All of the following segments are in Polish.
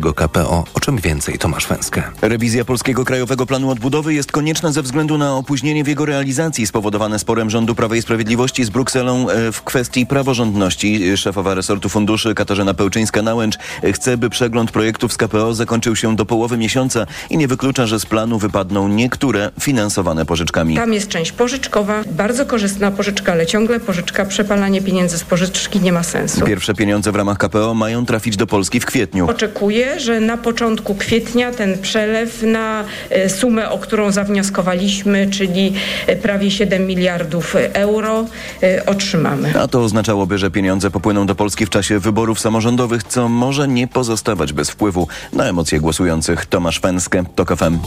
KPO, o czym więcej Tomasz Węskę. Rewizja Polskiego Krajowego Planu Odbudowy jest konieczna ze względu na opóźnienie w jego realizacji spowodowane sporem rządu Prawa i Sprawiedliwości z Brukselą e, w kwestii praworządności. Szefowa resortu funduszy Katarzyna Pełczyńska-Nałęcz chce, by przegląd projektów z KPO zakończył się do połowy miesiąca i nie wyklucza, że z planu wypadną niektóre finansowane pożyczkami. Tam jest część pożyczkowa, bardzo korzystna pożyczka, ale ciągle pożyczka, przepalanie pieniędzy z pożyczki nie ma sensu. Pierwsze pieniądze w ramach KPO mają trafić do Polski w kwietniu. Oczekuję, że na początku kwietnia ten przelew na e, sumę, o którą zawnioskowaliśmy, czyli e, prawie 7 miliardów euro, e, otrzymamy. A to oznaczałoby, że pieniądze popłyną do Polski w czasie wyborów samorządowych, co może nie pozostawać bez wpływu na emocje głosujących. Tomasz Fęskę, TOK FM.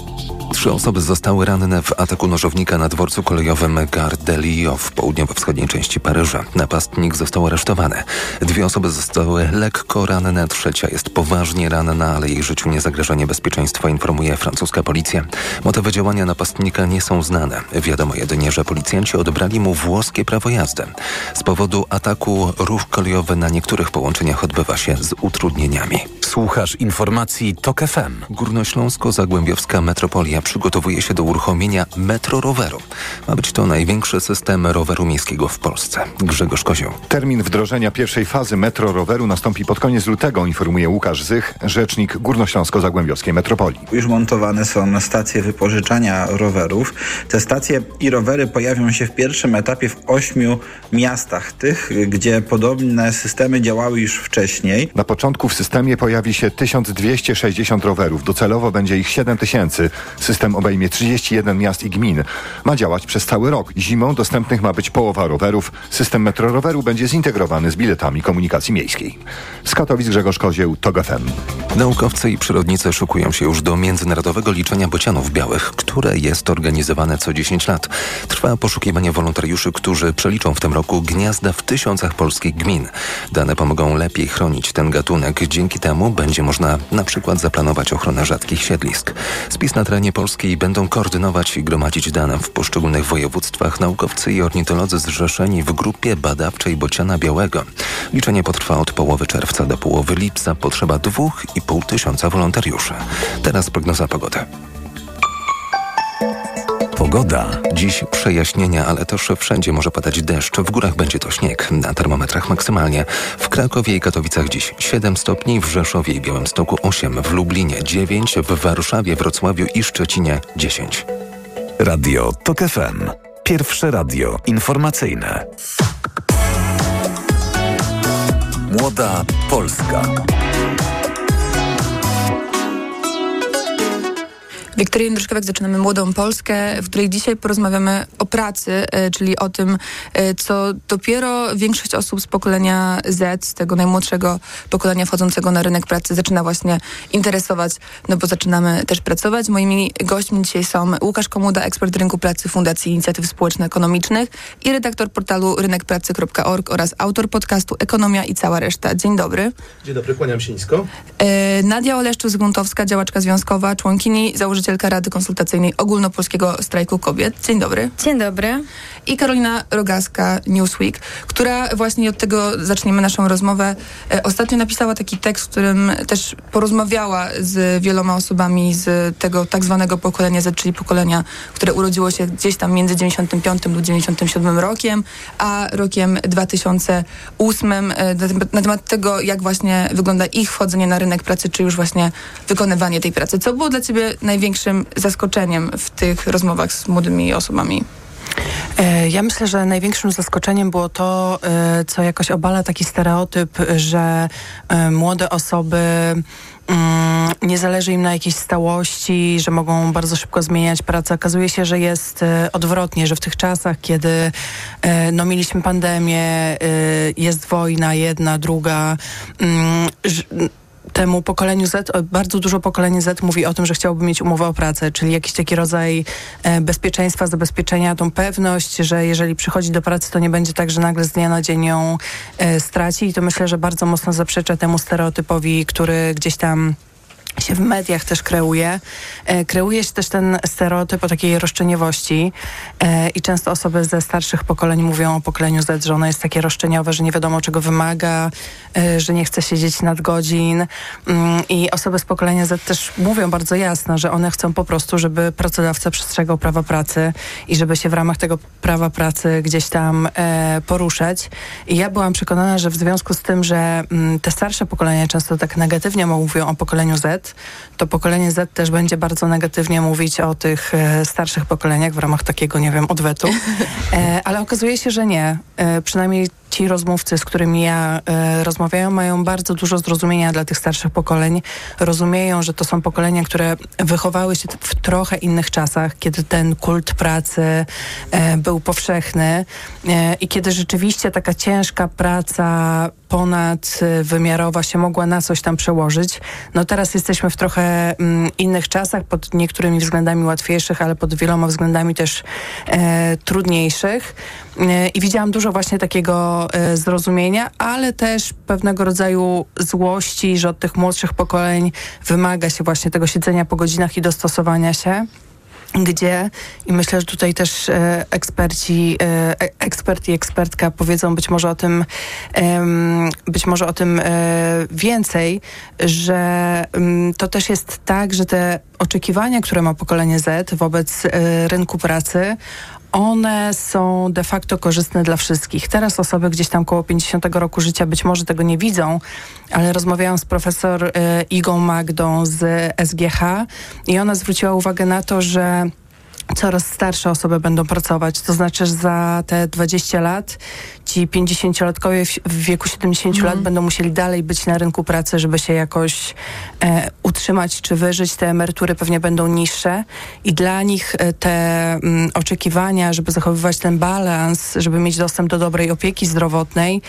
Trzy osoby zostały ranne w ataku nożownika na dworcu kolejowym Gare de Lyon w południowo-wschodniej części Paryża. Napastnik został aresztowany. Dwie osoby zostały lekko ranne, trzecia jest poważnie ranna, ale jej życiu nie zagraża niebezpieczeństwo, informuje francuska policja. Motywy działania napastnika nie są znane. Wiadomo jedynie, że policjanci odebrali mu włoskie prawo jazdy. Z powodu ataku ruch kolejowy na niektórych połączeniach odbywa się z utrudnieniami. Słuchasz informacji TOK FM. Górnośląsko-Zagłębiowska Metropolia przygotowuje się do uruchomienia Metro Roweru. Ma być to największy system roweru miejskiego w Polsce. Grzegorz Kozioł. Termin wdrożenia pierwszej fazy Metro Roweru nastąpi pod koniec lutego, informuje Łukasz Zych, rzecznik Górnośląsko-Zagłębiowskiej Metropolii. Już montowane są stacje wypożyczania rowerów. Te stacje i rowery pojawią się w pierwszym etapie w ośmiu miastach, tych, gdzie podobne systemy działały już wcześniej. Na początku w systemie pojawi się 1260 rowerów. Docelowo będzie ich 7000. System obejmie 31 miast i gmin. Ma działać przez cały rok. Zimą dostępnych ma być połowa rowerów. System Metro Roweru będzie zintegrowany z biletami komunikacji miejskiej. Z Katowic Grzegorz Kozieł, TOG FM. Naukowcy i przyrodnicy szykują się już do międzynarodowego liczenia bocianów białych, które jest organizowane co 10 lat. Trwa poszukiwanie wolontariuszy, którzy przeliczą w tym roku gniazda w tysiącach polskich gmin. Dane pomogą lepiej chronić ten gatunek. Dzięki temu będzie można na przykład zaplanować ochronę rzadkich siedlisk. Spis na terenie Polski będą koordynować i gromadzić dane w poszczególnych województwach naukowcy i ornitolodzy zrzeszeni w grupie badawczej bociana białego. Liczenie potrwa od połowy czerwca do połowy lipca. Potrzeba dwóch i pół tysiąca wolontariuszy. Teraz prognoza pogody. Pogoda. Dziś przejaśnienia, ale też wszędzie może padać deszcz. W górach będzie to śnieg. Na termometrach maksymalnie. W Krakowie i Katowicach dziś 7 stopni, w Rzeszowie i Białymstoku 8, w Lublinie 9, w Warszawie, Wrocławiu i Szczecinie 10. Radio TOK FM. Pierwsze radio informacyjne. Młoda Polska. Wiktoria Jędrzejkowek, zaczynamy Młodą Polskę, w której dzisiaj porozmawiamy o pracy, e, czyli o tym, e, co dopiero większość osób z pokolenia Z, z tego najmłodszego pokolenia wchodzącego na rynek pracy zaczyna właśnie interesować, no bo zaczynamy też pracować. Moimi gośćmi dzisiaj są Łukasz Komuda, ekspert rynku pracy Fundacji Inicjatyw Społeczno-Ekonomicznych i redaktor portalu rynekpracy.org oraz autor podcastu Ekonomia i cała reszta. Dzień dobry. Dzień dobry, kłaniam się nisko. E, Nadia Oleszczu-Zguntowska, działaczka związkowa, członkini, założycielka Rady Konsultacyjnej Ogólnopolskiego Strajku Kobiet. Dzień dobry. Dzień dobry. I Karolina Rogaska, Newsweek, która właśnie od tego zaczniemy naszą rozmowę. E, ostatnio napisała taki tekst, w którym też porozmawiała z wieloma osobami z tego tak zwanego pokolenia Z, czyli pokolenia, które urodziło się gdzieś tam między 95 lub 97 rokiem, a rokiem 2008 e, na, temat- tego, jak właśnie wygląda ich wchodzenie na rynek pracy, czy już właśnie wykonywanie tej pracy. Co było dla ciebie największym zaskoczeniem w tych rozmowach z młodymi osobami? E, Ja myślę, że największym zaskoczeniem było to, e, co jakoś obala taki stereotyp, że e, młode osoby mm, nie zależy im na jakiejś stałości, że mogą bardzo szybko zmieniać pracę. Okazuje się, że jest odwrotnie, że w tych czasach, kiedy no, mieliśmy pandemię, jest wojna jedna, druga, mm, temu pokoleniu Z, o, bardzo dużo pokolenie Z mówi o tym, że chciałoby mieć umowę o pracę, czyli jakiś taki rodzaj e, bezpieczeństwa, zabezpieczenia, tą pewność, że jeżeli przychodzi do pracy, to nie będzie tak, że nagle z dnia na dzień ją e, straci. I to myślę, że bardzo mocno zaprzecza temu stereotypowi, który gdzieś tam się w mediach też kreuje. E, kreuje się też ten stereotyp o takiej roszczeniowości e, i często osoby ze starszych pokoleń mówią o pokoleniu Z, że ono jest takie roszczeniowe, że nie wiadomo czego wymaga, e, że nie chce siedzieć nadgodzin mm, i osoby z pokolenia Z też mówią bardzo jasno, że one chcą po prostu, żeby pracodawca przestrzegał prawa pracy i żeby się w ramach tego prawa pracy gdzieś tam poruszać. I ja byłam przekonana, że w związku z tym, że mm, te starsze pokolenia często tak negatywnie mówią o pokoleniu Z, to pokolenie Z też będzie bardzo negatywnie mówić o tych e, starszych pokoleniach w ramach takiego, nie wiem, odwetu. E, ale okazuje się, że nie. E, przynajmniej ci rozmówcy, z którymi ja e, rozmawiają, mają bardzo dużo zrozumienia dla tych starszych pokoleń. Rozumieją, że to są pokolenia, które wychowały się w trochę innych czasach, kiedy ten kult pracy e, był powszechny e, i kiedy rzeczywiście taka ciężka praca ponadwymiarowa się mogła na coś tam przełożyć. No teraz jesteśmy w trochę mm, innych czasach, pod niektórymi względami łatwiejszych, ale pod wieloma względami też e, trudniejszych. E, I widziałam dużo właśnie takiego e, zrozumienia, ale też pewnego rodzaju złości, że od tych młodszych pokoleń wymaga się właśnie tego siedzenia po godzinach i dostosowania się gdzie i myślę, że tutaj też e, eksperci, e, ekspert i ekspertka powiedzą być może o tym e, być może o tym e, więcej, że m, to też jest tak, że te oczekiwania, które ma pokolenie Z wobec e, rynku pracy, one są de facto korzystne dla wszystkich. Teraz osoby gdzieś tam koło 50 roku życia być może tego nie widzą, ale rozmawiałam z profesor y, Igą Magdą z SGH i ona zwróciła uwagę na to, że coraz starsze osoby będą pracować. To znaczy, że za te 20 lat ci 50-latkowie w, wieku 70 lat będą musieli dalej być na rynku pracy, żeby się jakoś e, utrzymać czy wyżyć. Te emerytury pewnie będą niższe i dla nich e, te mm, oczekiwania, żeby zachowywać ten balans, żeby mieć dostęp do dobrej opieki zdrowotnej,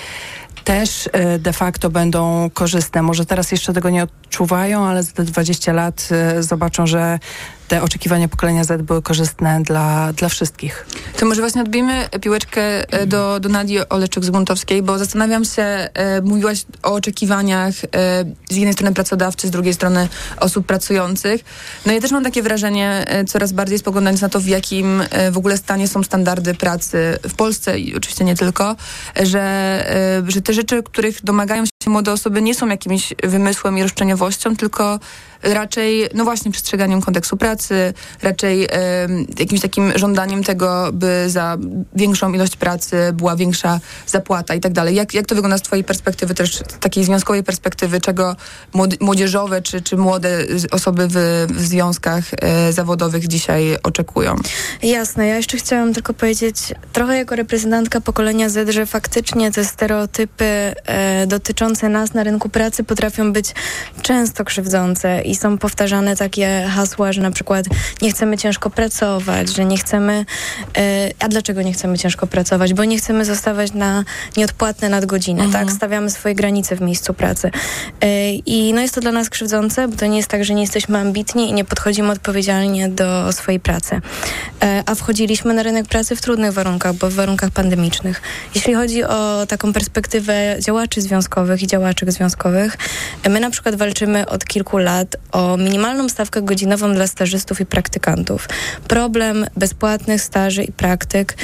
też e, de facto będą korzystne. Może teraz jeszcze tego nie odczuwają, ale za te 20 lat e, zobaczą, że te oczekiwania pokolenia Z były korzystne dla, dla wszystkich. To może właśnie odbijmy piłeczkę e, do, do Nadii Oleczuk-Zbuntowskiej, bo zastanawiam się, e, mówiłaś o oczekiwaniach e, z jednej strony pracodawcy, z drugiej strony osób pracujących. No ja też mam takie wrażenie, coraz bardziej spoglądając na to, w jakim w ogóle stanie są standardy pracy w Polsce i oczywiście nie tylko, że, że te rzeczy, których domagają się młode osoby nie są jakimś wymysłem i roszczeniowością, tylko raczej, no właśnie, przestrzeganiem kodeksu pracy, raczej e, jakimś takim żądaniem tego, by za większą ilość pracy była większa zapłata i tak dalej. Jak, jak to wygląda z twojej perspektywy, też takiej związkowej perspektywy, czego młodzieżowe czy, czy młode osoby w, w związkach e, zawodowych dzisiaj oczekują? Jasne, ja jeszcze chciałam tylko powiedzieć, trochę jako reprezentantka pokolenia Z, że faktycznie te stereotypy e, dotyczące nas na rynku pracy potrafią być często krzywdzące i są powtarzane takie hasła, że na przykład nie chcemy ciężko pracować, że nie chcemy. E, a dlaczego nie chcemy ciężko pracować? Bo nie chcemy zostawać na nieodpłatne nadgodziny, Mhm. tak? Stawiamy swoje granice w miejscu pracy. E, I no jest to dla nas krzywdzące, bo to nie jest tak, że nie jesteśmy ambitni i nie podchodzimy odpowiedzialnie do swojej pracy. E, a wchodziliśmy na rynek pracy w trudnych warunkach, bo w warunkach pandemicznych. Jeśli chodzi o taką perspektywę działaczy związkowych i działaczek związkowych, my na przykład walczymy od kilku lat o minimalną stawkę godzinową dla stażystów i praktykantów. Problem bezpłatnych staży i praktyk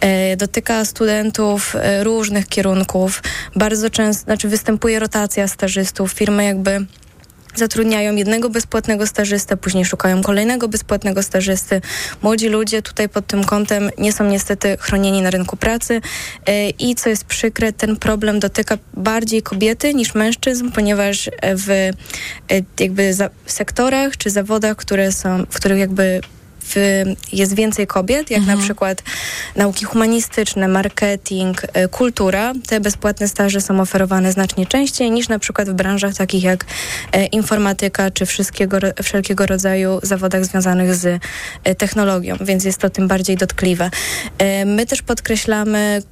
e, dotyka studentów e, różnych kierunków. Bardzo często, znaczy występuje rotacja stażystów. Firmy jakby zatrudniają jednego bezpłatnego stażystę, później szukają kolejnego bezpłatnego stażysty. Młodzi ludzie tutaj pod tym kątem nie są niestety chronieni na rynku pracy e, i co jest przykre, ten problem dotyka bardziej kobiety niż mężczyzn, ponieważ w e, jakby sektorach czy zawodach, które są, w których jakby w, jest więcej kobiet, jak na przykład nauki humanistyczne, marketing, e, kultura. Te bezpłatne staże są oferowane znacznie częściej niż na przykład w branżach takich jak e, informatyka czy wszystkiego, wszelkiego rodzaju zawodach związanych z e, technologią, więc jest to tym bardziej dotkliwe. My też podkreślamy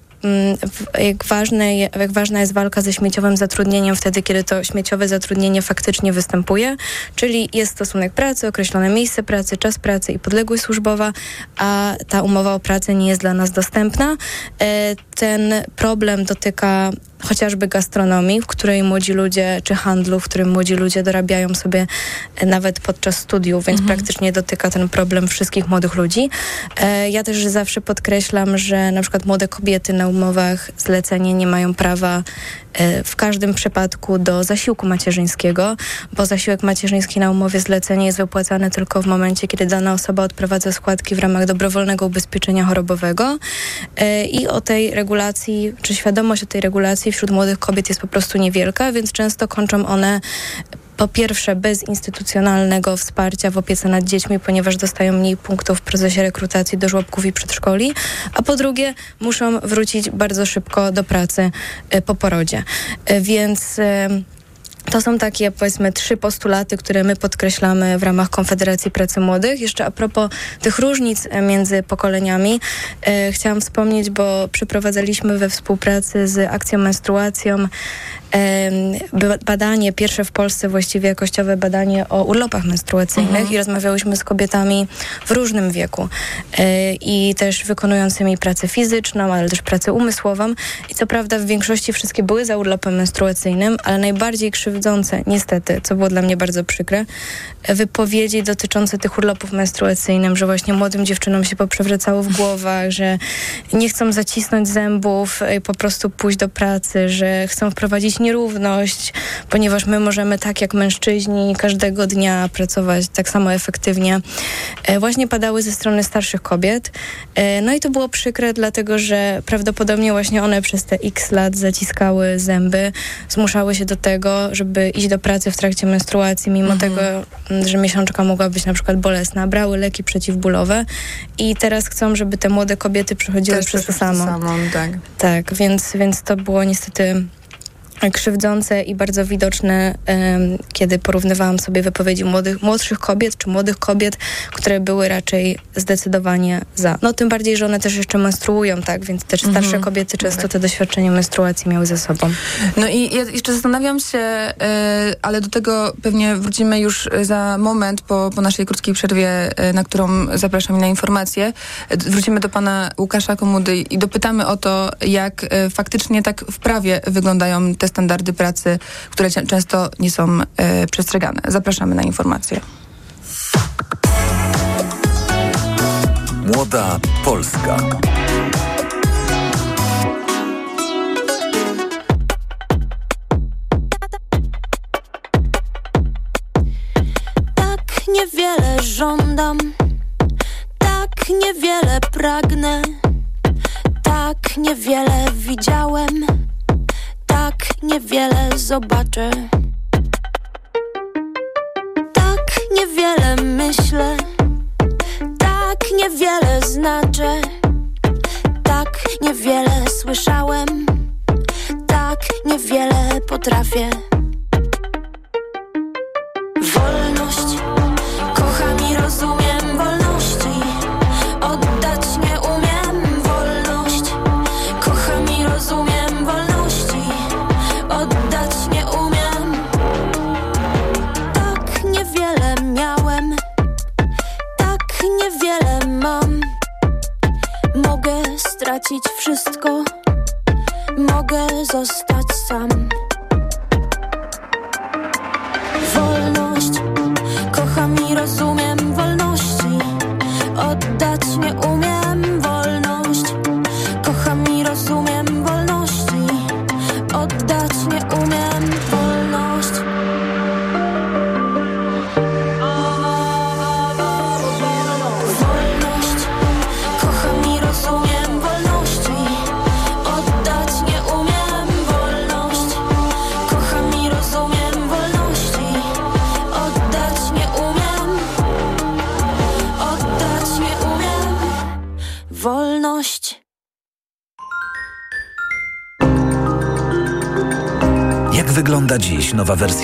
jak, ważne, jak ważna jest walka ze śmieciowym zatrudnieniem wtedy, kiedy to śmieciowe zatrudnienie faktycznie występuje, czyli jest stosunek pracy, określone miejsce pracy, czas pracy i podległość służbowa, a ta umowa o pracę nie jest dla nas dostępna. E, ten problem dotyka chociażby gastronomii, w której młodzi ludzie, czy handlu, w którym młodzi ludzie dorabiają sobie e, nawet podczas studiów, więc mhm. praktycznie dotyka ten problem wszystkich młodych ludzi. E, ja też zawsze podkreślam, że na przykład młode kobiety na umowach zlecenie nie mają prawa e, w każdym przypadku do zasiłku macierzyńskiego, bo zasiłek macierzyński na umowie zlecenie jest wypłacany tylko w momencie, kiedy dana osoba odprowadza składki w ramach dobrowolnego ubezpieczenia chorobowego. I o tej regulacji, czy świadomość o tej regulacji wśród młodych kobiet jest po prostu niewielka, więc często kończą one po pierwsze bez instytucjonalnego wsparcia w opiece nad dziećmi, ponieważ dostają mniej punktów w procesie rekrutacji do żłobków i przedszkoli, a po drugie muszą wrócić bardzo szybko do pracy e, po porodzie. E, więc e, to są takie, powiedzmy, trzy postulaty, które my podkreślamy w ramach Konfederacji Pracy Młodych. Jeszcze a propos tych różnic między pokoleniami, e, chciałam wspomnieć, bo przeprowadzaliśmy we współpracy z Akcją Menstruacją badanie, pierwsze w Polsce właściwie jakościowe badanie o urlopach menstruacyjnych mhm. i rozmawiałyśmy z kobietami w różnym wieku e, i też wykonującymi pracę fizyczną, ale też pracę umysłową i co prawda w większości wszystkie były za urlopem menstruacyjnym, ale najbardziej krzywdzące, niestety, co było dla mnie bardzo przykre, wypowiedzi dotyczące tych urlopów menstruacyjnych, że właśnie młodym dziewczynom się poprzewracało w głowach, że nie chcą zacisnąć zębów i po prostu pójść do pracy, że chcą wprowadzić nierówność, ponieważ my możemy tak jak mężczyźni każdego dnia pracować tak samo efektywnie. E, właśnie padały ze strony starszych kobiet. E, no i to było przykre, dlatego że prawdopodobnie właśnie one przez te x lat zaciskały zęby, zmuszały się do tego, żeby iść do pracy w trakcie menstruacji, mimo mhm. tego, że miesiączka mogła być na przykład bolesna. Brały leki przeciwbólowe i teraz chcą, żeby te młode kobiety przechodziły przez to samo. samo tak. tak, więc, więc to było niestety krzywdzące i bardzo widoczne, kiedy porównywałam sobie wypowiedzi młodych, młodszych kobiet czy młodych kobiet, które były raczej zdecydowanie za. No tym bardziej, że one też jeszcze menstruują, tak, więc też starsze mhm. kobiety często te doświadczenie menstruacji miały ze sobą. No i ja jeszcze zastanawiam się, e, ale do tego pewnie wrócimy już za moment po, po naszej krótkiej przerwie, e, na którą zapraszam na informacje. Wrócimy do pana Łukasza Komudy i dopytamy o to, jak e, faktycznie tak w prawie wyglądają te standardy pracy, które często nie są e, przestrzegane. Zapraszamy na informacje. Młoda Polska. Tak niewiele żądam, tak niewiele pragnę, tak niewiele widziałem tak niewiele zobaczę. Tak niewiele myślę, tak niewiele znaczę, tak niewiele słyszałem, tak niewiele potrafię. cosas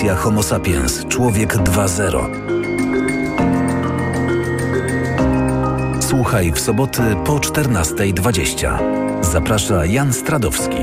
wersja Homo sapiens, człowiek 2.0? Słuchasz Słuchaj w soboty po 14.20. Zaprasza Jan Stradowski.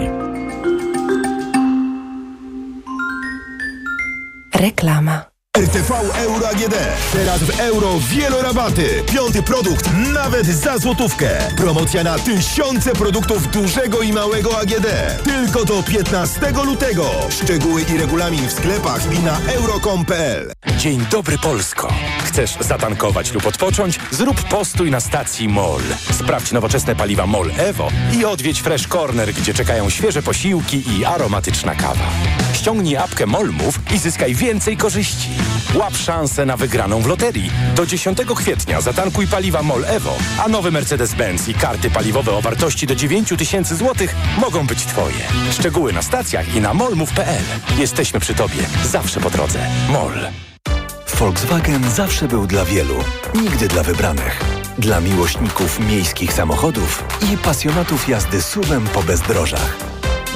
Reklama. RTV Euro AGD. Teraz w euro wielorabaty. Piąty produkt nawet za złotówkę. Promocja na tysiące produktów dużego i małego AGD. Tylko do 15 lutego. Szczegóły i regulamin w sklepach i na euro.com.pl. Dzień dobry Polsko. Chcesz zatankować lub odpocząć? Zrób postój na stacji MOL. Sprawdź nowoczesne paliwa MOL Evo i odwiedź Fresh Corner, gdzie czekają świeże posiłki i aromatyczna kawa. Ściągnij apkę MOL Move i zyskaj więcej korzyści. Łap szansę na wygraną w loterii. Do 10 kwietnia zatankuj paliwa MOL Evo, a nowy Mercedes-Benz i karty paliwowe o wartości do 9 tysięcy złotych mogą być Twoje. Szczegóły na stacjach i na molmove.pl. Jesteśmy przy Tobie, zawsze po drodze. MOL. Volkswagen zawsze był dla wielu, nigdy dla wybranych. Dla miłośników miejskich samochodów i pasjonatów jazdy suwem po bezdrożach.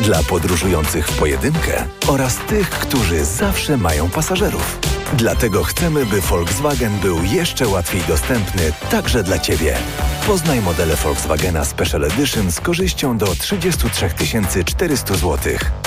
Dla podróżujących w pojedynkę oraz tych, którzy zawsze mają pasażerów. Dlatego chcemy, by Volkswagen był jeszcze łatwiej dostępny także dla Ciebie. Poznaj modele Volkswagena Special Edition z korzyścią do 33 400 zł.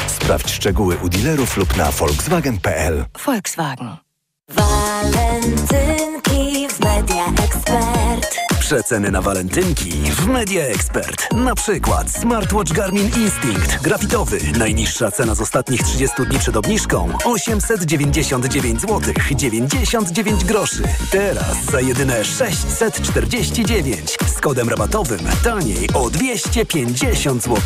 Sprawdź szczegóły u dealerów lub na volkswagen.pl. Volkswagen. Walentynki w Media Expert. Przeceny na walentynki w Media Expert. Na przykład smartwatch Garmin Instinct grafitowy. Najniższa cena z ostatnich 30 dni przed obniżką 899 zł 99 groszy. Teraz za jedyne 649 z kodem rabatowym taniej o 250 zł.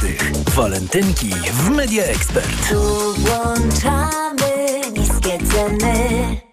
Walentynki w Media Expert. Tu włączamy niskie ceny.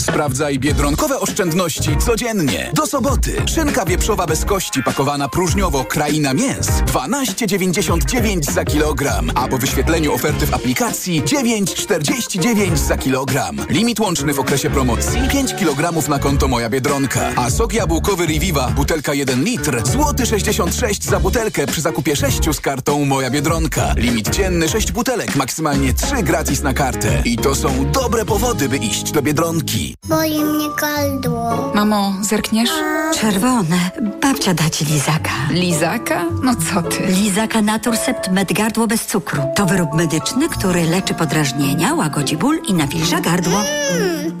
Sprawdzaj biedronkowe oszczędności codziennie. Do soboty. Szynka wieprzowa bez kości pakowana próżniowo Kraina Mięs 12,99 za kilogram. A po wyświetleniu oferty w aplikacji 9,49 za kilogram. Limit łączny w okresie promocji 5 kg na konto Moja Biedronka. A sok jabłkowy Riviva butelka 1 litr złoty 66 za butelkę przy zakupie 6 z kartą Moja Biedronka. Limit dzienny 6 butelek, maksymalnie 3 gratis na kartę. I to są dobre powody, by iść do Biedronki. Boli mnie gardło. Mamo, zerkniesz? Czerwone. Babcia da ci lizaka. Lizaka? No co ty? Lizaka Naturcept Med Gardło bez cukru. To wyrób medyczny, który leczy podrażnienia, łagodzi ból i nawilża gardło. Mmm,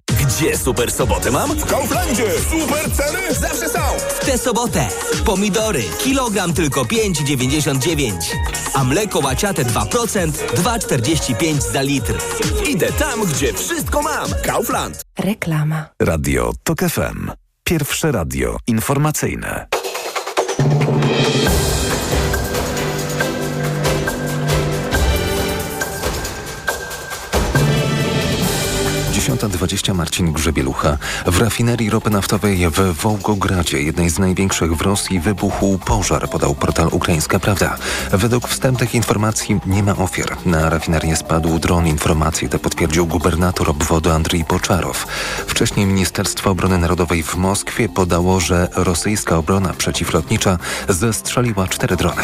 Gdzie super sobotę mam? W Kauflandzie. Super ceny zawsze są. W tę sobotę. Pomidory. Kilogram tylko 5,99. A mleko łaciate 2%, 2,45 za litr. Idę tam, gdzie wszystko mam. Kaufland. Reklama. Radio TOK FM. Pierwsze radio informacyjne. Dziesiąta dwadzieścia Marcin Grzebielucha. W rafinerii ropy naftowej w Wołgogradzie, jednej z największych w Rosji, wybuchł pożar, podał portal Ukraińska Prawda. Według wstępnych informacji nie ma ofiar. Na rafinerię spadł dron. Informacje te potwierdził gubernator obwodu Andrii Poczarow. Wcześniej Ministerstwo Obrony Narodowej w Moskwie podało, że rosyjska obrona przeciwlotnicza zestrzeliła cztery drony.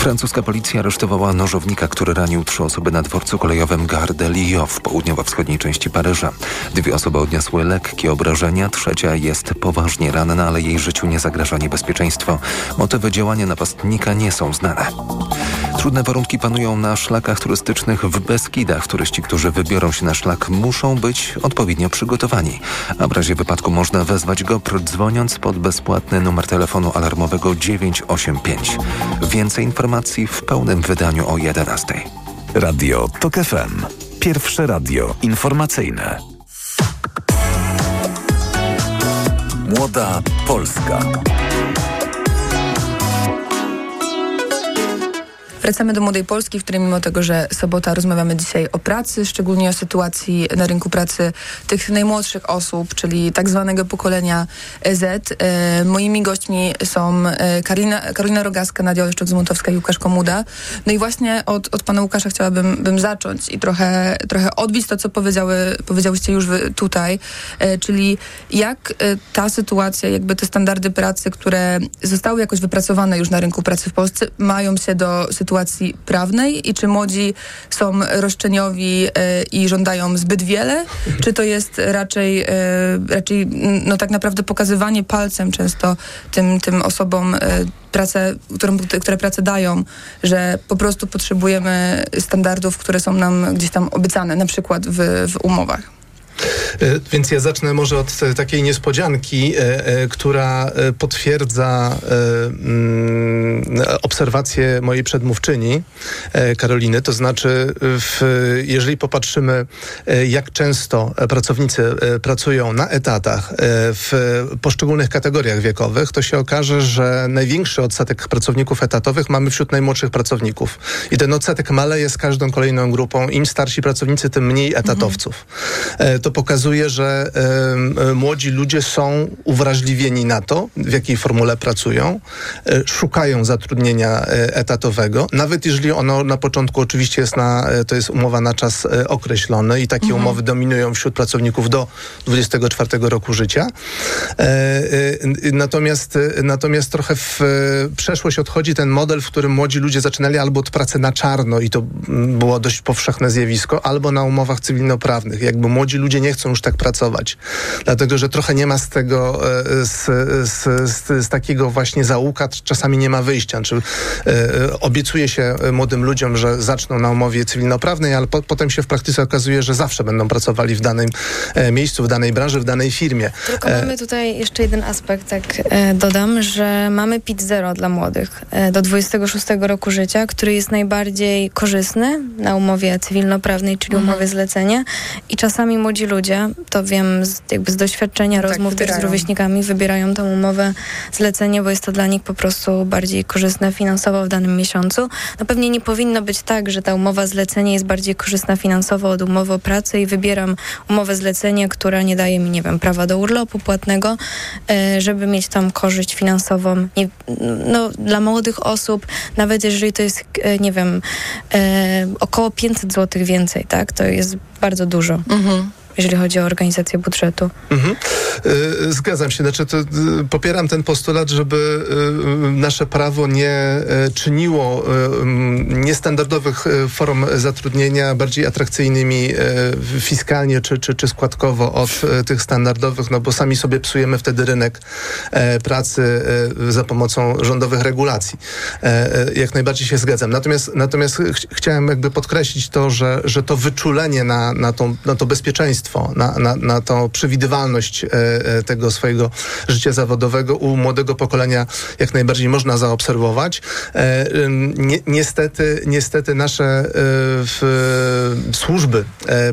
Francuska policja aresztowała nożownika, który ranił trzy osoby na dworcu kolejowym Gare de Lyon w południowo-wschodniej części Paryża. Dwie osoby odniosły lekkie obrażenia, trzecia jest poważnie ranna, ale jej życiu nie zagraża niebezpieczeństwo. Motywy działania napastnika nie są znane. Trudne warunki panują na szlakach turystycznych w Beskidach. Turyści, którzy wybiorą się na szlak, muszą być odpowiednio przygotowani. A w razie wypadku można wezwać GoPro dzwoniąc pod bezpłatny numer telefonu alarmowego 985. Więcej informacji w pełnym wydaniu o 11. Radio TOK FM. Pierwsze radio informacyjne. Młoda Polska. Wracamy do Młodej Polski, w której mimo tego, że sobota rozmawiamy dzisiaj o pracy, szczególnie o sytuacji na rynku pracy tych najmłodszych osób, czyli tak zwanego pokolenia Z. E, moimi gośćmi są e, Karolina, Karolina Rogaska, Nadia Oleszczuk-Zmontowska i Łukasz Komuda. No i właśnie od, od pana Łukasza chciałabym bym zacząć i trochę, trochę odbić to, co powiedziały, powiedziałyście już tutaj, e, czyli jak ta sytuacja, jakby te standardy pracy, które zostały jakoś wypracowane już na rynku pracy w Polsce, mają się do sytuacji prawnej i czy młodzi są roszczeniowi e, i żądają zbyt wiele, czy to jest raczej, e, raczej no tak naprawdę pokazywanie palcem często tym, tym osobom e, pracę, którą, które pracę dają, że po prostu potrzebujemy standardów, które są nam gdzieś tam obiecane, na przykład w, w umowach. E, Więc ja zacznę może od e, takiej niespodzianki, e, która potwierdza mm, obserwację mojej przedmówczyni Karoliny. To znaczy, w, jeżeli popatrzymy, jak często pracownicy pracują na etatach w poszczególnych kategoriach wiekowych, to się okaże, że największy odsetek pracowników etatowych mamy wśród najmłodszych pracowników. I ten odsetek maleje z każdą kolejną grupą. Im starsi pracownicy, tym mniej etatowców. E, To pokazuje, że e, młodzi ludzie są uwrażliwieni na to, w jakiej formule pracują, e, szukają zatrudnienia e, etatowego, nawet jeżeli ono na początku oczywiście jest na, to jest umowa na czas określony i takie Mhm. umowy dominują wśród pracowników do 24 roku życia. Natomiast, natomiast trochę w przeszłość odchodzi ten model, w którym młodzi ludzie zaczynali albo od pracy na czarno i to było dość powszechne zjawisko, albo na umowach cywilnoprawnych. Jakby młodzi ludzie nie chcą już tak pracować, dlatego że trochę nie ma z tego, e, z, z, z, z takiego właśnie zaułka, czasami nie ma wyjścia. Czy, e, e, obiecuje się młodym ludziom, że zaczną na umowie cywilnoprawnej, ale po, potem się w praktyce okazuje, że zawsze będą pracowali w danym miejscu, w danej branży, w danej firmie. Tylko mamy tutaj jeszcze jeden aspekt, tak dodam, że mamy PIT zero dla młodych do 26 roku życia, który jest najbardziej korzystny na umowie cywilnoprawnej, czyli Mhm. umowie zlecenia i czasami młodzi ludzie, to wiem z, jakby z doświadczenia Tak, rozmów też z wybierają. rówieśnikami, wybierają tą umowę zlecenie, bo jest to dla nich po prostu bardziej korzystne finansowo w danym miesiącu. No pewnie nie powinno być tak, że ta umowa zlecenie jest bardziej korzystna finansowo od umowy o pracy i wybieram umowę zlecenie, która nie daje mi, nie wiem, prawa do urlopu płatnego, e, żeby mieć tam korzyść finansową. Nie, no, dla młodych osób, nawet jeżeli to jest, e, nie wiem, e, około 500 zł więcej, tak, to jest bardzo dużo. Jeżeli chodzi o organizację budżetu. Mhm. Y, Zgadzam się. Znaczy, to, y, popieram ten postulat, żeby y, nasze prawo nie czyniło mm, niestandardowych form zatrudnienia bardziej atrakcyjnymi fiskalnie czy, czy, czy składkowo od tych standardowych, no bo sami sobie psujemy wtedy rynek e, pracy e, za pomocą rządowych regulacji. E, Jak najbardziej się zgadzam. Natomiast, natomiast ch- chciałem jakby podkreślić to, że, że to wyczulenie na, na, tą, na to bezpieczeństwo, na, na, na tą przewidywalność e, e, tego swojego życia zawodowego u młodego pokolenia jak najbardziej można zaobserwować. E, niestety, niestety nasze służby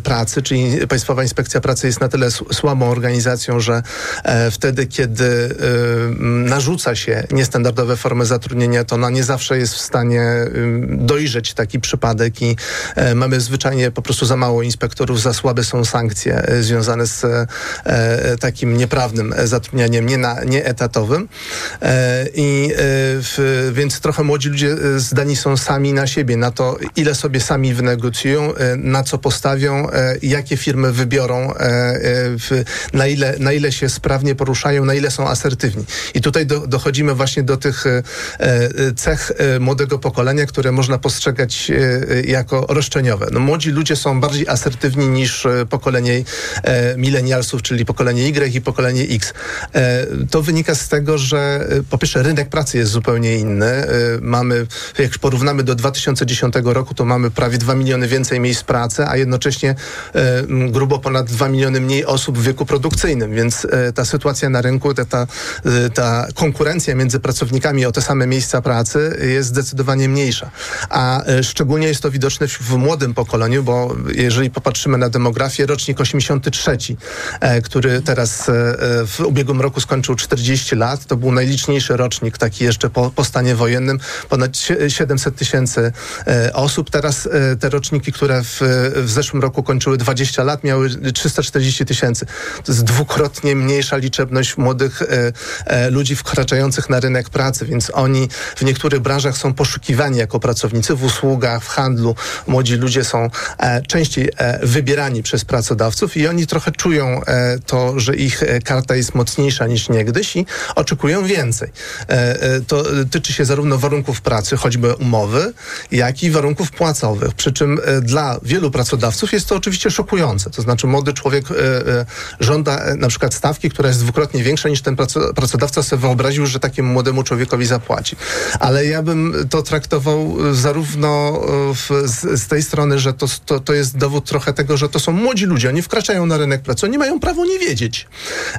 pracy, czyli Państwowa Inspekcja Pracy jest na tyle słabą organizacją, że wtedy, kiedy narzuca się niestandardowe formy zatrudnienia, to ona nie zawsze jest w stanie dojrzeć taki przypadek i mamy zwyczajnie po prostu za mało inspektorów, za słabe są sankcje e, związane z e, e, takim nieprawnym zatrudnianiem nie na, nieetatowym. I w, więc trochę młodzi ludzie zdani są sami na siebie, na to, ile sobie sami wynegocjują, na co postawią, jakie firmy wybiorą, na, ile, na ile się sprawnie poruszają, na ile są asertywni. I tutaj do, dochodzimy właśnie do tych cech młodego pokolenia, które można postrzegać jako roszczeniowe. No, młodzi ludzie są bardziej asertywni niż e, pokolenie e, milenialsów, czyli pokolenie Y i pokolenie X. E, to wynika z tego, że e, po pierwsze rynek pracy jest zupełnie inny. E, mamy, jak porównamy do 2010 roku, to mamy prawie 2 miliony więcej miejsc pracy, a jednocześnie e, grubo ponad 2 miliony mniej osób w wieku produkcyjnym, więc e, ta sytuacja na rynku, ta, ta, ta konkurencja między pracownikami o te same miejsca pracy jest zdecydowanie mniejsza. A szczególnie jest to widoczne w, w młodym pokoleniu, bo jeżeli popatrzymy na demografię, rocznik rocznik 83, e, który teraz e, e, w ubiegłym roku skończył 40 lat. To był najliczniejszy rocznik, taki jeszcze po, po stanie wojennym. Ponad sie- 700 tysięcy osób. Teraz te roczniki, które w, w zeszłym roku kończyły 20 lat, miały 340 tysięcy. To jest dwukrotnie mniejsza liczebność młodych ludzi wkraczających na rynek pracy, więc oni w niektórych branżach są poszukiwani jako pracownicy, w usługach, w handlu. Młodzi ludzie są częściej wybierani przez pracodawców i oni trochę czują e, to, że ich e, karta jest mocniejsza niż niegdyś i oczekują więcej. E, to tyczy się zarówno warunków pracy, choćby umowy, jak i warunków płacowych. Przy czym dla wielu pracodawców jest to oczywiście szokujące. To znaczy młody człowiek żąda na przykład stawki, która jest dwukrotnie większa niż ten praco- pracodawca sobie wyobraził, że takiemu młodemu człowiekowi zapłaci. Ale ja bym to traktował zarówno w, z, z tej strony, że to, to, to jest dowód trochę tego, że to są młodzi ludzie, wkraczają na rynek pracy, oni mają prawo nie wiedzieć.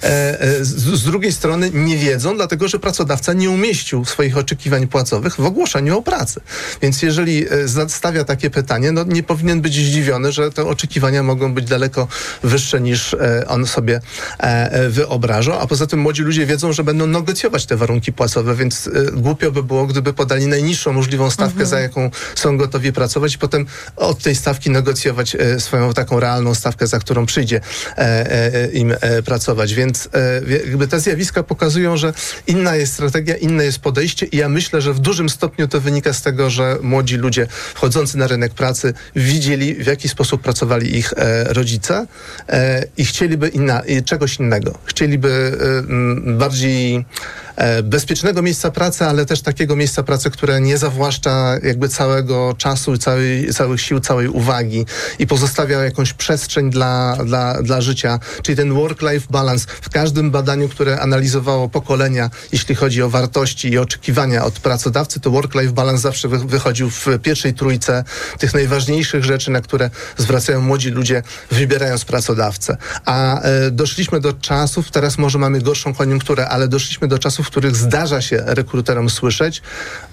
E, e, z, drugiej strony nie wiedzą, dlatego że pracodawca nie umieścił swoich oczekiwań płacowych w ogłoszeniu o pracy. Więc jeżeli e, zastawia takie pytanie, no nie powinien być zdziwiony, że te oczekiwania mogą być daleko wyższe niż on sobie wyobrażał, a poza tym młodzi ludzie wiedzą, że będą negocjować te warunki płacowe, więc głupio by było, gdyby podali najniższą możliwą stawkę, Mhm. za jaką są gotowi pracować i potem od tej stawki negocjować swoją taką realną stawkę, za którą przyjdzie e, e, im e, pracować. Więc jakby te zjawiska pokazują, że inna jest strategia, inne jest podejście i ja myślę, że w dużym stopniu to wynika z tego, że młodzi ludzie wchodzący na rynek pracy widzieli, w jaki sposób pracowali ich rodzice i chcieliby inna, czegoś innego. Chcieliby bardziej bezpiecznego miejsca pracy, ale też takiego miejsca pracy, które nie zawłaszcza jakby całego czasu, całej, całych sił, całej uwagi i pozostawia jakąś przestrzeń dla, dla, dla życia, czyli ten work-life balance. W każdym badaniu, które analizowało pokolenia, jeśli chodzi o wartości i oczekiwania od pracodawcy, to work-life balance zawsze wy, wychodził w pierwszej trójce tych najważniejszych rzeczy, na które zwracają młodzi ludzie, wybierając pracodawcę. A e, doszliśmy do czasów, teraz może mamy gorszą koniunkturę, ale doszliśmy do czasów, w których zdarza się rekruterom słyszeć,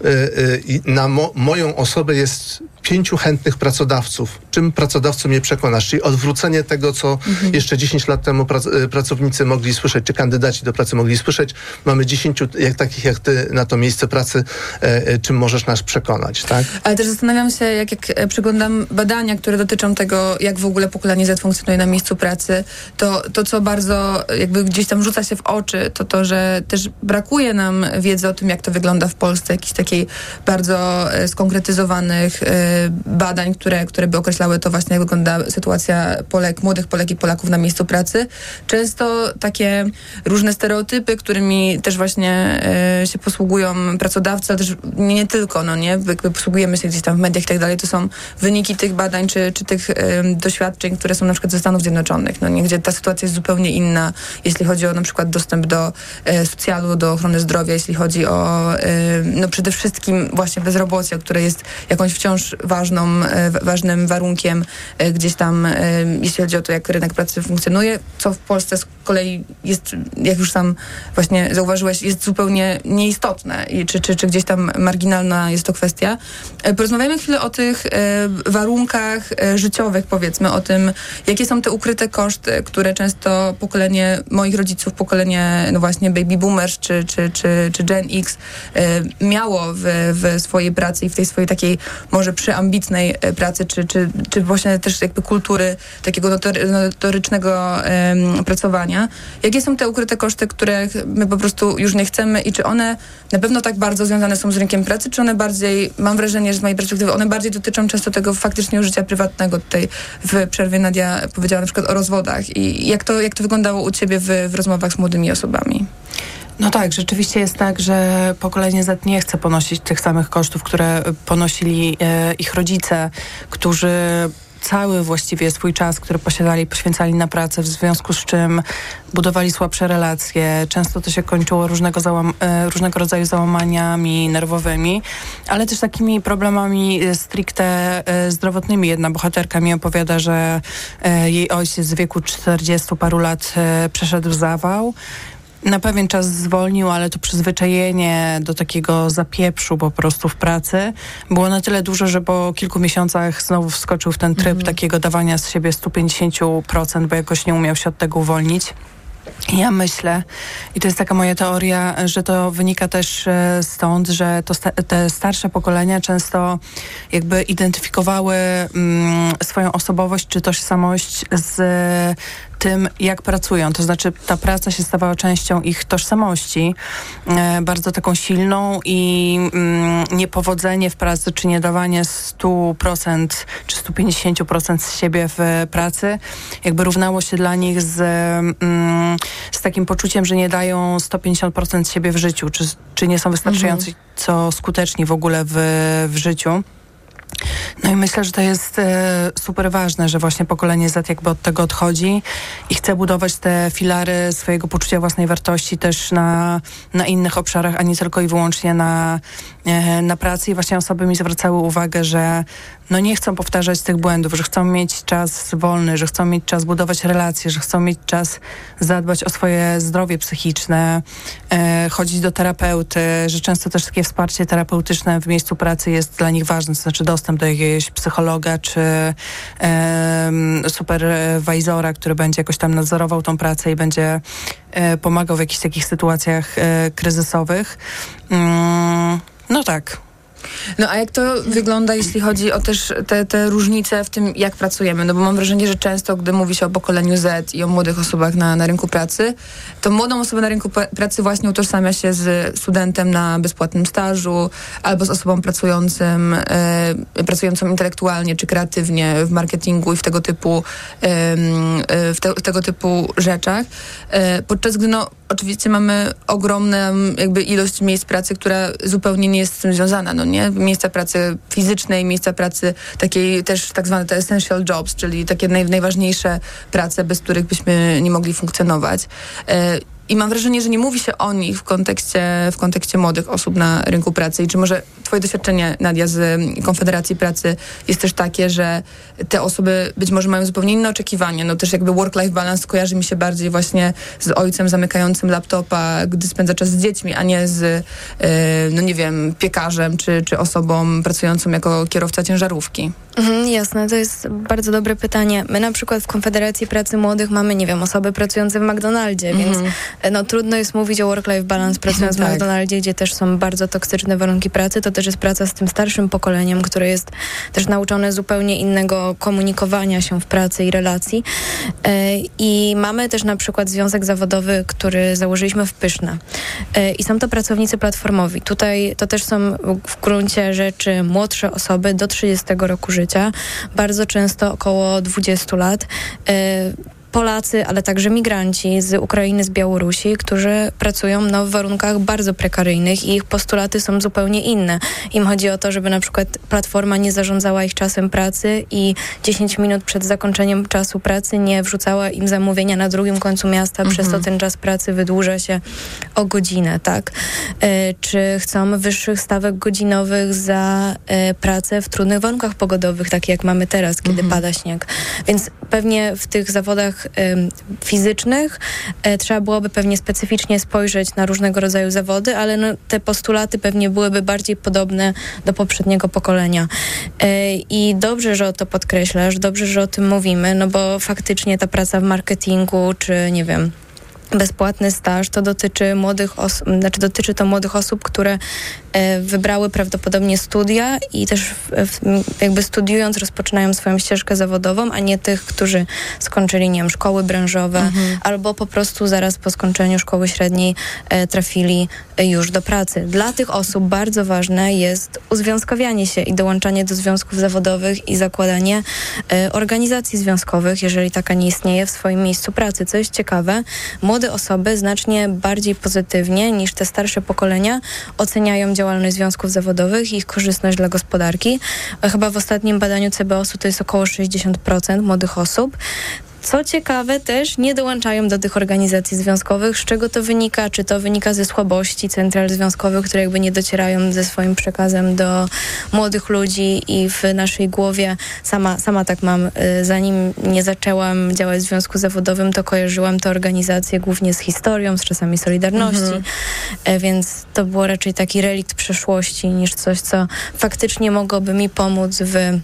e, i na mo, moją osobę jest pięciu chętnych pracodawców. Czym pracodawcą mnie przekonasz? Czyli odwrócenie tego, co jeszcze 10 lat temu prac, e, pracownicy mogli słyszeć, czy kandydaci do pracy mogli słyszeć. Mamy 10 jak, takich jak ty na to miejsce pracy. E, e, czym możesz nas przekonać, tak? Ale też zastanawiam się, jak, jak e, przeglądam badania, które dotyczą tego, jak w ogóle pokolenie Z funkcjonuje na miejscu pracy, to, to co bardzo jakby gdzieś tam rzuca się w oczy, to to, że też brakuje nam wiedzy o tym, jak to wygląda w Polsce, jakichś takiej bardzo e, skonkretyzowanych e, badań, które, które by określały to właśnie, jak wygląda sytuacja Polek, młodych Polek i Polaków na miejscu pracy. Często takie różne stereotypy, którymi też właśnie e, się posługują pracodawcy, ale też nie, tylko, no nie, jakby posługujemy się gdzieś tam w mediach i tak dalej, to są wyniki tych badań czy, czy tych doświadczeń, które są na przykład ze Stanów Zjednoczonych, no nie, gdzie ta sytuacja jest zupełnie inna, jeśli chodzi o na przykład dostęp do socjalu, do ochrony zdrowia, jeśli chodzi o e, no przede wszystkim właśnie bezrobocie, które jest jakąś wciąż ważną, wa- ważnym warunkiem e, gdzieś tam, jeśli chodzi o to, jak rynek pracy funkcjonuje, co w Polsce kolei jest, jak już sam właśnie zauważyłeś, jest zupełnie nieistotne i czy, czy, czy gdzieś tam marginalna jest to kwestia. E, Porozmawiamy chwilę o tych e, warunkach e, życiowych, powiedzmy, o tym, jakie są te ukryte koszty, które często pokolenie moich rodziców, pokolenie no właśnie baby boomers czy, czy, czy, czy Gen X miało w, w swojej pracy i w tej swojej takiej może przyambitnej pracy, czy, czy, czy właśnie też jakby kultury takiego notory, notorycznego em, pracowania. Jakie są te ukryte koszty, których my po prostu już nie chcemy i czy one na pewno tak bardzo związane są z rynkiem pracy, czy one bardziej, mam wrażenie, że z mojej perspektywy, one bardziej dotyczą często tego faktycznie życia prywatnego. Tutaj w przerwie Nadia powiedziała na przykład o rozwodach i jak to, jak to wyglądało u ciebie w, w rozmowach z młodymi osobami? No tak, rzeczywiście jest tak, że pokolenie Z nie chce ponosić tych samych kosztów, które ponosili e, ich rodzice, którzy cały właściwie swój czas, który posiadali, poświęcali na pracę, w związku z czym budowali słabsze relacje. Często to się kończyło różnego, załam- e, różnego rodzaju załamaniami nerwowymi, ale też takimi problemami e, stricte e, zdrowotnymi. Jedna bohaterka mi opowiada, że jej ojciec w wieku 40 paru lat przeszedł zawał na pewien czas zwolnił, ale to przyzwyczajenie do takiego zapieprzu po prostu w pracy było na tyle duże, że po kilku miesiącach znowu wskoczył w ten tryb Mhm. takiego dawania z siebie 150%, bo jakoś nie umiał się od tego uwolnić. Ja myślę, i to jest taka moja teoria, że to wynika też e, stąd, że to sta- te starsze pokolenia często jakby identyfikowały mm, swoją osobowość czy tożsamość z tym, jak pracują. To znaczy ta praca się stawała częścią ich tożsamości, e, bardzo taką silną i mm, niepowodzenie w pracy, czy nie dawanie 100% czy 150% z siebie w pracy, jakby równało się dla nich z, mm, z takim poczuciem, że nie dają 150% z siebie w życiu, czy, czy nie są wystarczająco co skuteczni w ogóle w, w życiu. No i myślę, że to jest e, super ważne, że właśnie pokolenie Z jakby od tego odchodzi i chce budować te filary swojego poczucia własnej wartości też na, na innych obszarach, a nie tylko i wyłącznie na, e, na pracy. I właśnie osoby mi zwracały uwagę, że no nie chcą powtarzać tych błędów, że chcą mieć czas wolny, że chcą mieć czas budować relacje, że chcą mieć czas zadbać o swoje zdrowie psychiczne, e, chodzić do terapeuty, że często też takie wsparcie terapeutyczne w miejscu pracy jest dla nich ważne, to znaczy dostęp do jakiegoś psychologa czy em, superwajzora, który będzie jakoś tam nadzorował tą pracę i będzie e, pomagał w jakichś takich sytuacjach e, kryzysowych. Mm, no tak. No a jak to wygląda, jeśli chodzi o też te, te różnice w tym, jak pracujemy? No bo mam wrażenie, że często, gdy mówi się o pokoleniu Z i o młodych osobach na, na rynku pracy, to młodą osobę na rynku pra- pracy właśnie utożsamia się z studentem na bezpłatnym stażu albo z osobą pracującym, e, pracującą intelektualnie czy kreatywnie w marketingu i w tego typu, e, w, te, w tego typu rzeczach. E, podczas gdy no, oczywiście mamy ogromną jakby ilość miejsc pracy, która zupełnie nie jest z tym związana, no nie? Miejsca pracy fizycznej, miejsca pracy takiej też tak zwane te essential jobs, czyli takie naj, najważniejsze prace, bez których byśmy nie mogli funkcjonować. I mam wrażenie, że nie mówi się o nich w kontekście, w kontekście młodych osób na rynku pracy. I czy może twoje doświadczenie, Nadia, z mm, Konfederacji Pracy jest też takie, że te osoby być może mają zupełnie inne oczekiwania. No też jakby work-life balance kojarzy mi się bardziej właśnie z ojcem zamykającym laptopa, gdy spędza czas z dziećmi, a nie z, e, no nie wiem, piekarzem czy, czy osobą pracującą jako kierowca ciężarówki. Mhm, jasne, to jest bardzo dobre pytanie. My na przykład w Konfederacji Pracy Młodych mamy, nie wiem, osoby pracujące w McDonaldzie, Mhm. więc no, trudno jest mówić o work-life balance pracując w Tak. McDonaldzie, gdzie też są bardzo toksyczne warunki pracy. To też jest praca z tym starszym pokoleniem, które jest też nauczone zupełnie innego komunikowania się w pracy i relacji. E, I mamy też na przykład związek zawodowy, który założyliśmy w Pyszne. E, I są to pracownicy platformowi. Tutaj to też są w gruncie rzeczy młodsze osoby do 30 roku życia, bardzo często około 20 lat. Polacy, ale także migranci z Ukrainy, z Białorusi, którzy pracują no, w warunkach bardzo prekaryjnych i ich postulaty są zupełnie inne. Im chodzi o to, żeby na przykład platforma nie zarządzała ich czasem pracy i 10 minut przed zakończeniem czasu pracy nie wrzucała im zamówienia na drugim końcu miasta, przez to ten czas pracy wydłuża się o godzinę, tak? E, czy chcą wyższych stawek godzinowych za e, pracę w trudnych warunkach pogodowych, takie jak mamy teraz, kiedy pada śnieg. Więc pewnie w tych zawodach fizycznych e, trzeba byłoby pewnie specyficznie spojrzeć na różnego rodzaju zawody, ale no, te postulaty pewnie byłyby bardziej podobne do poprzedniego pokolenia. E, I dobrze, że to podkreślasz, dobrze, że o tym mówimy, no bo faktycznie ta praca w marketingu, czy nie wiem, bezpłatny staż, to dotyczy młodych osób, znaczy dotyczy to młodych osób, które e, wybrały prawdopodobnie studia i też w, w, jakby studiując rozpoczynają swoją ścieżkę zawodową, a nie tych, którzy skończyli, nie wiem, szkoły branżowe albo po prostu zaraz po skończeniu szkoły średniej e, trafili e, już do pracy. Dla tych osób bardzo ważne jest uzwiązkowianie się i dołączanie do związków zawodowych i zakładanie organizacji związkowych, jeżeli taka nie istnieje w swoim miejscu pracy. Co jest ciekawe, młode osoby znacznie bardziej pozytywnie niż te starsze pokolenia oceniają działalność związków zawodowych i ich korzystność dla gospodarki. Chyba w ostatnim badaniu CBOS-u to jest około 60% młodych osób. Co ciekawe też nie dołączają do tych organizacji związkowych. Z czego to wynika? Czy to wynika ze słabości central związkowych, które jakby nie docierają ze swoim przekazem do młodych ludzi i w naszej głowie sama, sama tak mam. y, Zanim nie zaczęłam działać w związku zawodowym, to kojarzyłam tę organizację głównie z historią, z czasami Solidarności, Mhm. E, więc to było raczej taki relikt przeszłości niż coś, co faktycznie mogłoby mi pomóc w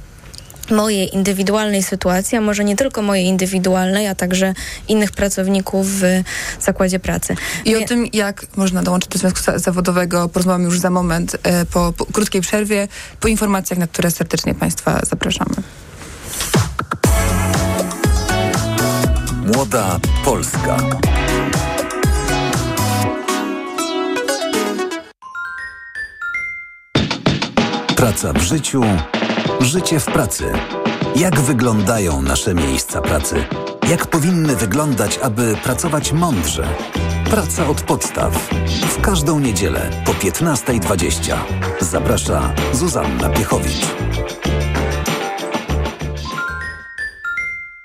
mojej indywidualnej sytuacji, a może nie tylko mojej indywidualnej, a także innych pracowników w zakładzie pracy. I o tym, jak można dołączyć do związku za- zawodowego, porozmawiamy już za moment e, po, po krótkiej przerwie, po informacjach, na które serdecznie Państwa zapraszamy. Młoda Polska. Praca w życiu, życie w pracy. Jak wyglądają nasze miejsca pracy? Jak powinny wyglądać, aby pracować mądrze? Praca od podstaw. W każdą niedzielę po 15.20. Zaprasza Zuzanna Piechowicz.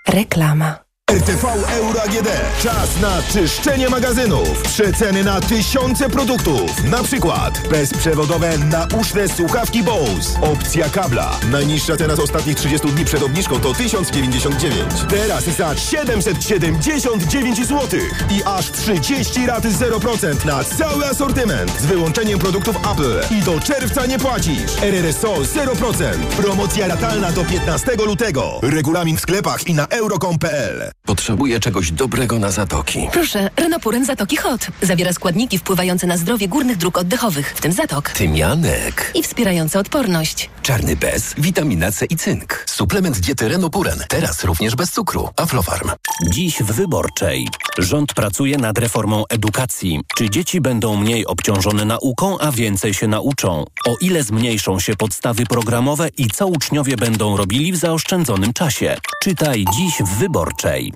Reklama. RTV Euro AGD. Czas na czyszczenie magazynów. Przeceny na tysiące produktów. Na przykład bezprzewodowe nauszne słuchawki Bose. Opcja kabla. Najniższa cena z ostatnich 30 dni przed obniżką to 1099. Teraz za 779 zł. I aż 30 raty 0% na cały asortyment. Z wyłączeniem produktów Apple. I do czerwca nie płacisz. RRSO 0%. Promocja ratalna do 15 lutego. Regulamin w sklepach i na euro.com.pl. Potrzebuję czegoś dobrego na zatoki. Proszę, Renopuren Zatoki Hot. Zawiera składniki wpływające na zdrowie górnych dróg oddechowych, w tym zatok. Tymianek. I wspierające odporność. Czarny bez, witamina C i cynk. Suplement diety Renopuren. Teraz również bez cukru. Aflofarm. Dziś w Wyborczej. Rząd pracuje nad reformą edukacji. Czy dzieci będą mniej obciążone nauką, a więcej się nauczą? O ile zmniejszą się podstawy programowe i co uczniowie będą robili w zaoszczędzonym czasie? Czytaj dziś w Wyborczej.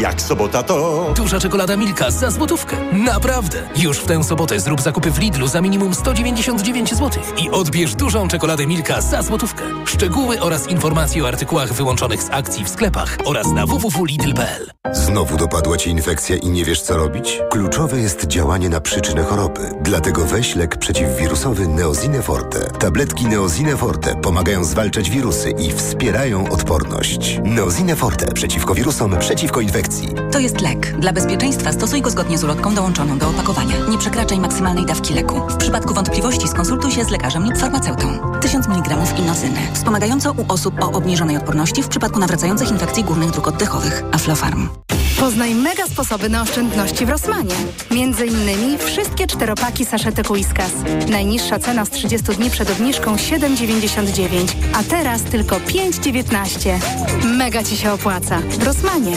Jak sobota to... Duża czekolada Milka za złotówkę. Naprawdę! Już w tę sobotę zrób zakupy w Lidlu za minimum 199 zł i odbierz dużą czekoladę Milka za złotówkę. Szczegóły oraz informacje o artykułach wyłączonych z akcji w sklepach oraz na www.lidl.pl. Znowu dopadła Ci infekcja i nie wiesz co robić? Kluczowe jest działanie na przyczynę choroby. Dlatego weź lek przeciwwirusowy Neozine Forte. Tabletki Neozine Forte pomagają zwalczać wirusy i wspierają odporność. Neozine Forte przeciwko wirusom, przeciwko infekcji. To jest lek. Dla bezpieczeństwa stosuj go zgodnie z ulotką dołączoną do opakowania. Nie przekraczaj maksymalnej dawki leku. W przypadku wątpliwości skonsultuj się z lekarzem lub farmaceutą. 1000 mg inozyny. Wspomagająco u osób o obniżonej odporności w przypadku nawracających infekcji górnych dróg oddechowych. Aflofarm. Poznaj mega sposoby na oszczędności w Rosmanie. Między innymi wszystkie czteropaki saszetek Whiskas. Najniższa cena z 30 dni przed obniżką 7,99, a teraz tylko 5,19. Mega Ci się opłaca. W Rosmanie.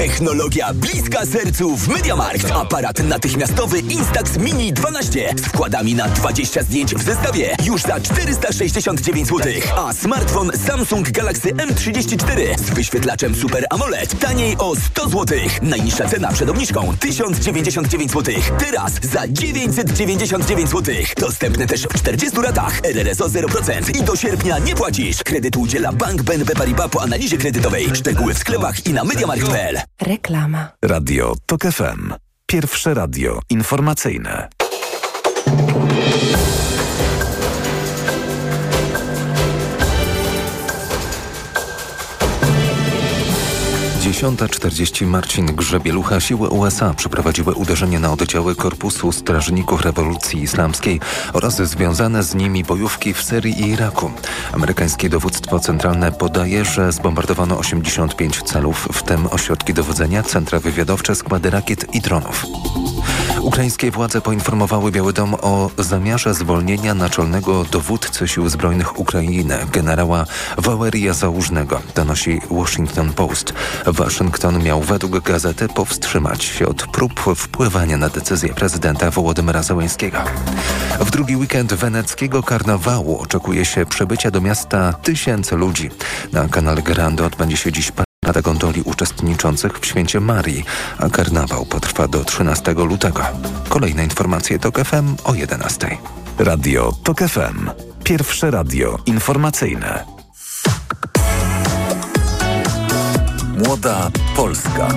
Technologia bliska sercu w MediaMarkt. Aparat natychmiastowy Instax Mini 12 z wkładami na 20 zdjęć w zestawie już za 469 zł. A smartfon Samsung Galaxy M34 z wyświetlaczem Super AMOLED taniej o 100 zł. Najniższa cena przed obniżką 1099 zł. Teraz za 999 zł. Dostępne też w 40 ratach. RRSO 0% i do sierpnia nie płacisz. Kredyt udziela Bank BNP Paribas po analizie kredytowej. Szczegóły w sklepach i na MediaMarkt.pl. Reklama. Radio TOK FM. Pierwsze radio informacyjne. 10.40 Marcin Grzebielucha. Siły USA przeprowadziły uderzenie na oddziały Korpusu Strażników Rewolucji Islamskiej oraz związane z nimi bojówki w Syrii i Iraku. Amerykańskie dowództwo centralne podaje, że zbombardowano 85 celów, w tym ośrodki dowodzenia, centra wywiadowcze, składy rakiet i dronów. Ukraińskie władze poinformowały Biały Dom o zamiarze zwolnienia naczelnego dowódcy sił zbrojnych Ukrainy, generała Waleria Załużnego, donosi Washington Post. Waszyngton miał według gazety powstrzymać się od prób wpływania na decyzję prezydenta Wołodymyra Zełenskiego. W drugi weekend weneckiego karnawału oczekuje się przybycia do miasta tysięcy ludzi. Na kanale Grande odbędzie się dziś Rada gondoli uczestniczących w święcie Marii, a karnawał potrwa do 13 lutego. Kolejne informacje to FM o 11. Radio TOK FM. Pierwsze radio informacyjne. Młoda Polska.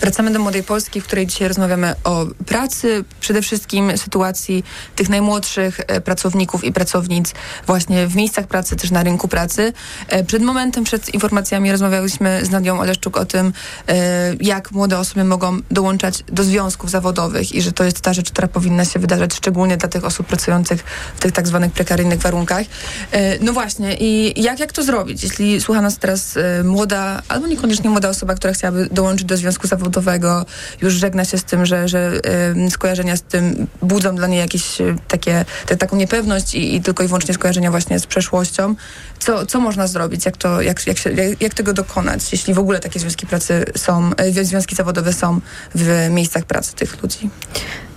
Wracamy do Młodej Polski, w której dzisiaj rozmawiamy o pracy, przede wszystkim sytuacji tych najmłodszych e, pracowników i pracownic właśnie w miejscach pracy, też na rynku pracy. E, przed momentem, przed informacjami rozmawiałyśmy z Nadią Oleszczuk o tym, e, jak młode osoby mogą dołączać do związków zawodowych i że to jest ta rzecz, która powinna się wydarzać szczególnie dla tych osób pracujących w tych tak zwanych prekaryjnych warunkach. No właśnie i jak, jak to zrobić? Jeśli słucha nas teraz młoda, albo niekoniecznie młoda osoba, która chciałaby dołączyć do związku zawodowego, zawodowego, już żegna się z tym, że, że y, skojarzenia z tym budzą dla niej jakieś y, takie, te, taką niepewność i, i, tylko i wyłącznie skojarzenia właśnie z przeszłością. Co, co można zrobić? Jak, to, jak, jak, się, jak, jak tego dokonać, jeśli w ogóle takie związki pracy są, y, związki zawodowe są w miejscach pracy tych ludzi?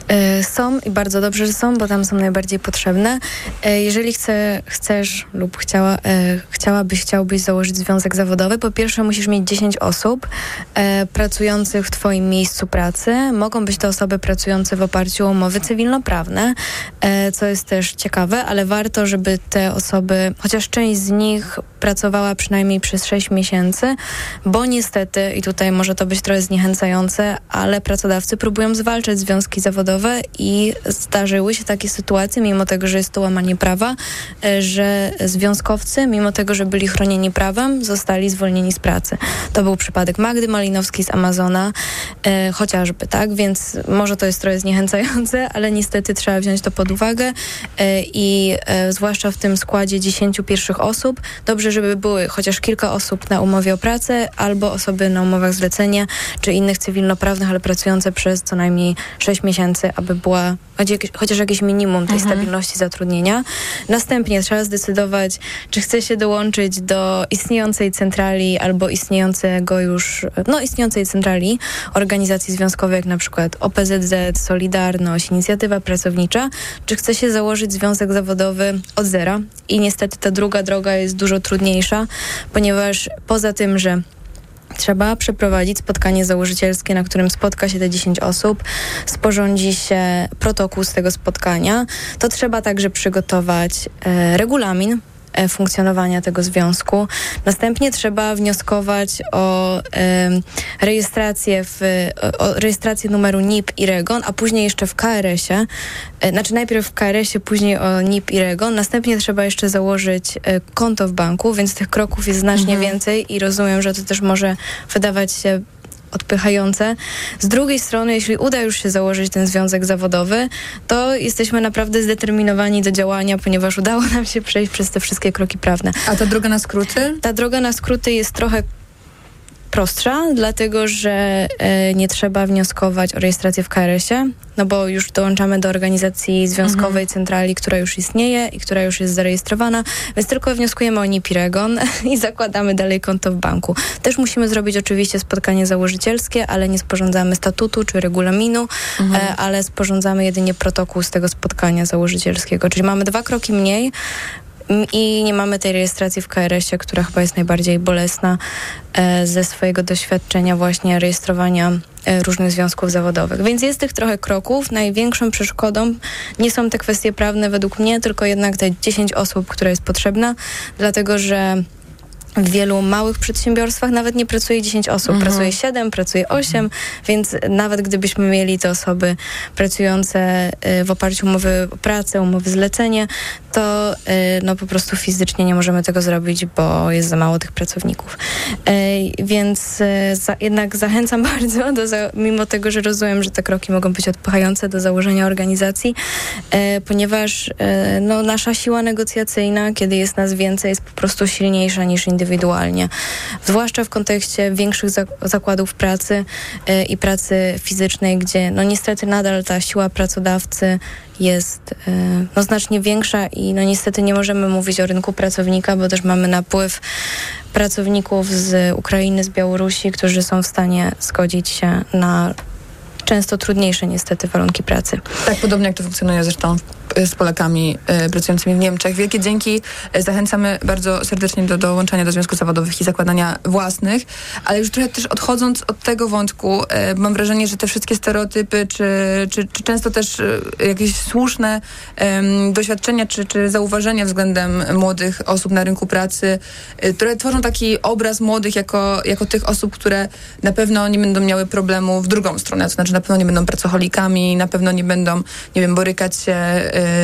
E, są i bardzo dobrze, że są, bo tam są najbardziej potrzebne. E, jeżeli chce, chcesz lub chciała, e, chciałabyś, chciałbyś założyć związek zawodowy, po pierwsze musisz mieć 10 osób pracujących w Twoim miejscu pracy. Mogą być to osoby pracujące w oparciu o umowy cywilnoprawne, co jest też ciekawe, ale warto, żeby te osoby, chociaż część z nich pracowała przynajmniej przez 6 miesięcy, bo niestety, i tutaj może to być trochę zniechęcające, ale pracodawcy próbują zwalczać związki zawodowe i zdarzyły się takie sytuacje, mimo tego, że jest to łamanie prawa, e, że związkowcy, mimo tego, że byli chronieni prawem, zostali zwolnieni z pracy. To był przypadek Magdy Malinowskiej z Amazona, e, chociażby, tak? Więc może to jest trochę zniechęcające, ale niestety trzeba wziąć to pod uwagę e, i e, zwłaszcza w tym składzie 10 pierwszych osób, dobrze, żeby były chociaż kilka osób na umowie o pracę albo osoby na umowach zlecenia czy innych cywilnoprawnych, ale pracujące przez co najmniej 6 miesięcy, aby była chociaż jakieś minimum tej mhm. stabilności zatrudnienia. Następnie trzeba zdecydować, czy chce się dołączyć do istniejącej centrali albo istniejącego już, no istniejącej centrali organizacji związkowej, jak na przykład OPZZ, Solidarność, Inicjatywa Pracownicza, czy chce się założyć związek zawodowy od zera. I niestety ta druga droga jest dużo trudniejsza, ponieważ poza tym, że Trzeba przeprowadzić spotkanie założycielskie, na którym spotka się te 10 osób, sporządzi się protokół z tego spotkania. To trzeba także przygotować e, regulamin funkcjonowania tego związku. Następnie trzeba wnioskować o rejestrację, w, o rejestrację numeru NIP i REGON, a później jeszcze w KRS-ie. E, znaczy najpierw w KRS-ie, później o NIP i REGON. Następnie trzeba jeszcze założyć e, konto w banku, więc tych kroków jest znacznie mhm. więcej i rozumiem, że to też może wydawać się odpychające. Z drugiej strony, jeśli uda już się założyć ten związek zawodowy, to jesteśmy naprawdę zdeterminowani do działania, ponieważ udało nam się przejść przez te wszystkie kroki prawne. A ta droga na skróty? Ta droga na skróty jest trochę prostsza, dlatego że e, nie trzeba wnioskować o rejestrację w KRS-ie, no bo już dołączamy do organizacji związkowej mhm. centrali, która już istnieje i która już jest zarejestrowana, więc tylko wnioskujemy o NIPIREGON i zakładamy dalej konto w banku. Też musimy zrobić oczywiście spotkanie założycielskie, ale nie sporządzamy statutu czy regulaminu, mhm. e, ale sporządzamy jedynie protokół z tego spotkania założycielskiego, czyli mamy dwa kroki mniej, i nie mamy tej rejestracji w KRS-ie, która chyba jest najbardziej bolesna e, ze swojego doświadczenia właśnie rejestrowania e, różnych związków zawodowych. Więc jest tych trochę kroków. Największą przeszkodą nie są te kwestie prawne według mnie, tylko jednak te 10 osób, które jest potrzebna, dlatego że w wielu małych przedsiębiorstwach nawet nie pracuje 10 osób, Mhm. pracuje 7, pracuje 8, więc nawet gdybyśmy mieli te osoby pracujące y, w oparciu o umowy o pracę, umowy zlecenie, to y, no po prostu fizycznie nie możemy tego zrobić, bo jest za mało tych pracowników. Y, Więc za, jednak zachęcam bardzo, do, mimo tego, że rozumiem, że te kroki mogą być odpychające do założenia organizacji, ponieważ no, nasza siła negocjacyjna, kiedy jest nas więcej, jest po prostu silniejsza niż indywidualnie. Zwłaszcza w kontekście większych zak- zakładów pracy y, i pracy fizycznej, gdzie no niestety nadal ta siła pracodawcy jest y, no, znacznie większa i no niestety nie możemy mówić o rynku pracownika, bo też mamy napływ pracowników z Ukrainy, z Białorusi, którzy są w stanie zgodzić się na często trudniejsze niestety warunki pracy. Tak podobnie jak to funkcjonuje zresztą y, z Polakami y, pracującymi w Niemczech. Wielkie dzięki. Y, Zachęcamy bardzo serdecznie do dołączenia do związków zawodowych i zakładania własnych, ale już trochę też odchodząc od tego wątku, mam wrażenie, że te wszystkie stereotypy, czy, czy, czy często też jakieś słuszne doświadczenia, czy, czy zauważenia względem młodych osób na rynku pracy, które tworzą taki obraz młodych jako, jako tych osób, które na pewno nie będą miały problemu w drugą stronę, to znaczy na pewno nie będą pracocholikami, na pewno nie będą, nie wiem, borykać się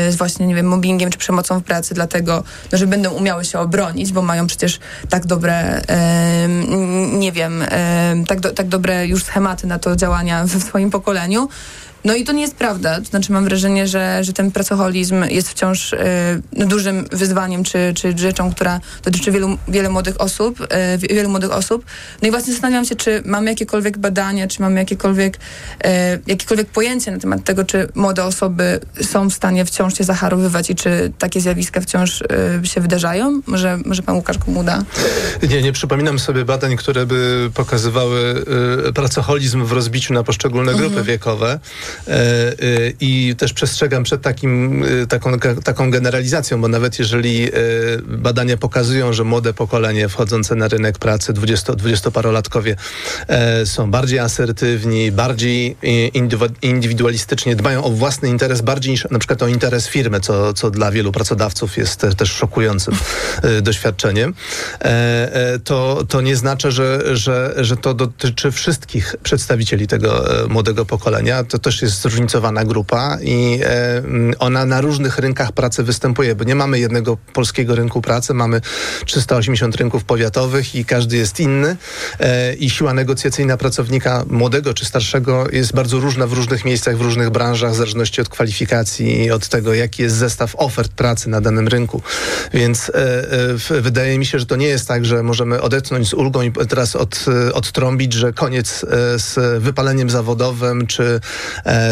y, z właśnie, nie wiem, mobbingiem czy przemocą w pracy, dlatego, no, że będą umiały się obronić, bo mają przecież tak dobre, nie wiem, em, tak, do, tak dobre już schematy na to działania w swoim pokoleniu. No i to nie jest prawda. To znaczy mam wrażenie, że, że ten pracoholizm jest wciąż e, no, dużym wyzwaniem, czy, czy rzeczą, która dotyczy wielu, wiele młodych osób, wie- wielu młodych osób. No i właśnie zastanawiam się, czy mamy jakiekolwiek badania, czy mamy jakiekolwiek, e, jakiekolwiek pojęcie na temat tego, czy młode osoby są w stanie wciąż się zacharowywać i czy takie zjawiska wciąż e, się wydarzają? Może, może pan Łukasz Komuda? Nie, nie przypominam sobie badań, które by pokazywały y, pracoholizm w rozbiciu na poszczególne Mhm. grupy wiekowe. E, y, I też przestrzegam przed takim, y, taką, taką generalizacją, bo nawet jeżeli badania pokazują, że młode pokolenie wchodzące na rynek pracy, 20, dwudziestoparolatkowie, e, są bardziej asertywni, bardziej indywidualistycznie, dbają o własny interes bardziej niż na przykład o interes firmy, co, co dla wielu pracodawców jest te, też szokującym doświadczeniem, e, e, to, to nie znaczy, że, że, że to dotyczy wszystkich przedstawicieli tego e, młodego pokolenia. To też jest zróżnicowana grupa i e, mm, ona na różnych rynkach pracy występuje, bo nie mamy jednego polskiego rynku pracy, mamy 380 rynków powiatowych i każdy jest inny e, i siła negocjacyjna pracownika młodego czy starszego jest bardzo różna w różnych miejscach, w różnych branżach, w zależności od kwalifikacji i od tego, jaki jest zestaw ofert pracy na danym rynku. Więc e, wydaje mi się, że to nie jest tak, że możemy odetchnąć z ulgą i teraz od, odtrąbić, że koniec z wypaleniem zawodowym czy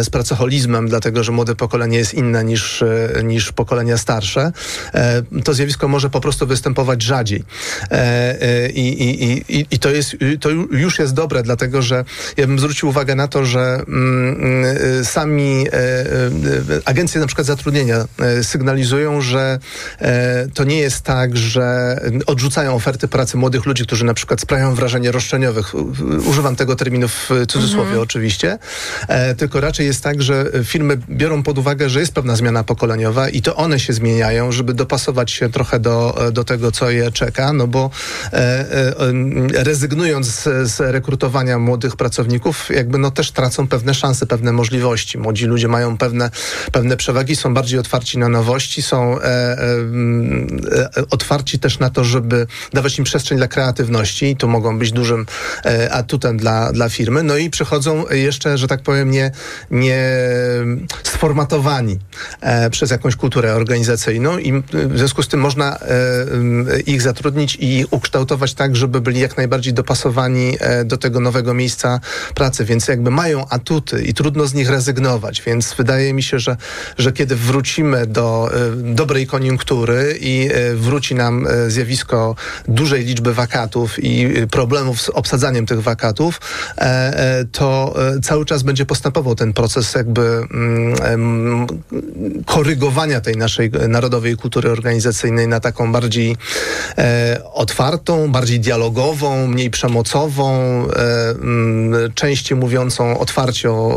z pracoholizmem, dlatego że młode pokolenie jest inne niż, e, niż pokolenia starsze. E, to zjawisko może po prostu występować rzadziej. E, e, I, i, i, i- to, jest, to ju- już jest dobre, dlatego że ja bym zwrócił uwagę na to, że mm, mm, sami e, e, agencje na przykład zatrudnienia e, sygnalizują, że e, to nie jest tak, że odrzucają oferty pracy młodych ludzi, którzy na przykład sprawiają wrażenie roszczeniowych. Używam tego terminu w cudzysłowie Mhm. oczywiście, e, tylko raczej jest tak, że firmy biorą pod uwagę, że jest pewna zmiana pokoleniowa i to one się zmieniają, żeby dopasować się trochę do, do tego, co je czeka, no bo e, e, em, rezygnując z, z rekrutowania młodych pracowników, jakby no też tracą pewne szanse, pewne możliwości. Młodzi ludzie mają pewne, pewne przewagi, są bardziej otwarci na nowości, są e, e, mm, e, otwarci też na to, żeby dawać im przestrzeń dla kreatywności i to mogą być dużym e, atutem dla, dla firmy. No i przychodzą jeszcze, że tak powiem, nie, nie sformatowani e, przez jakąś kulturę organizacyjną i w związku z tym można e, ich zatrudnić i ukształtować tak, żeby byli jak najbardziej dopasowani e, do tego nowego miejsca pracy, więc jakby mają atuty i trudno z nich rezygnować, więc wydaje mi się, że, że kiedy wrócimy do dobrej koniunktury i wróci nam zjawisko dużej liczby wakatów i problemów z obsadzaniem tych wakatów, to cały czas będzie postępował ten proces jakby mm, korygowania tej naszej narodowej kultury organizacyjnej na taką bardziej e, otwartą, bardziej dialogową, mniej przemocową, e, mm, częściej mówiącą otwarcie o,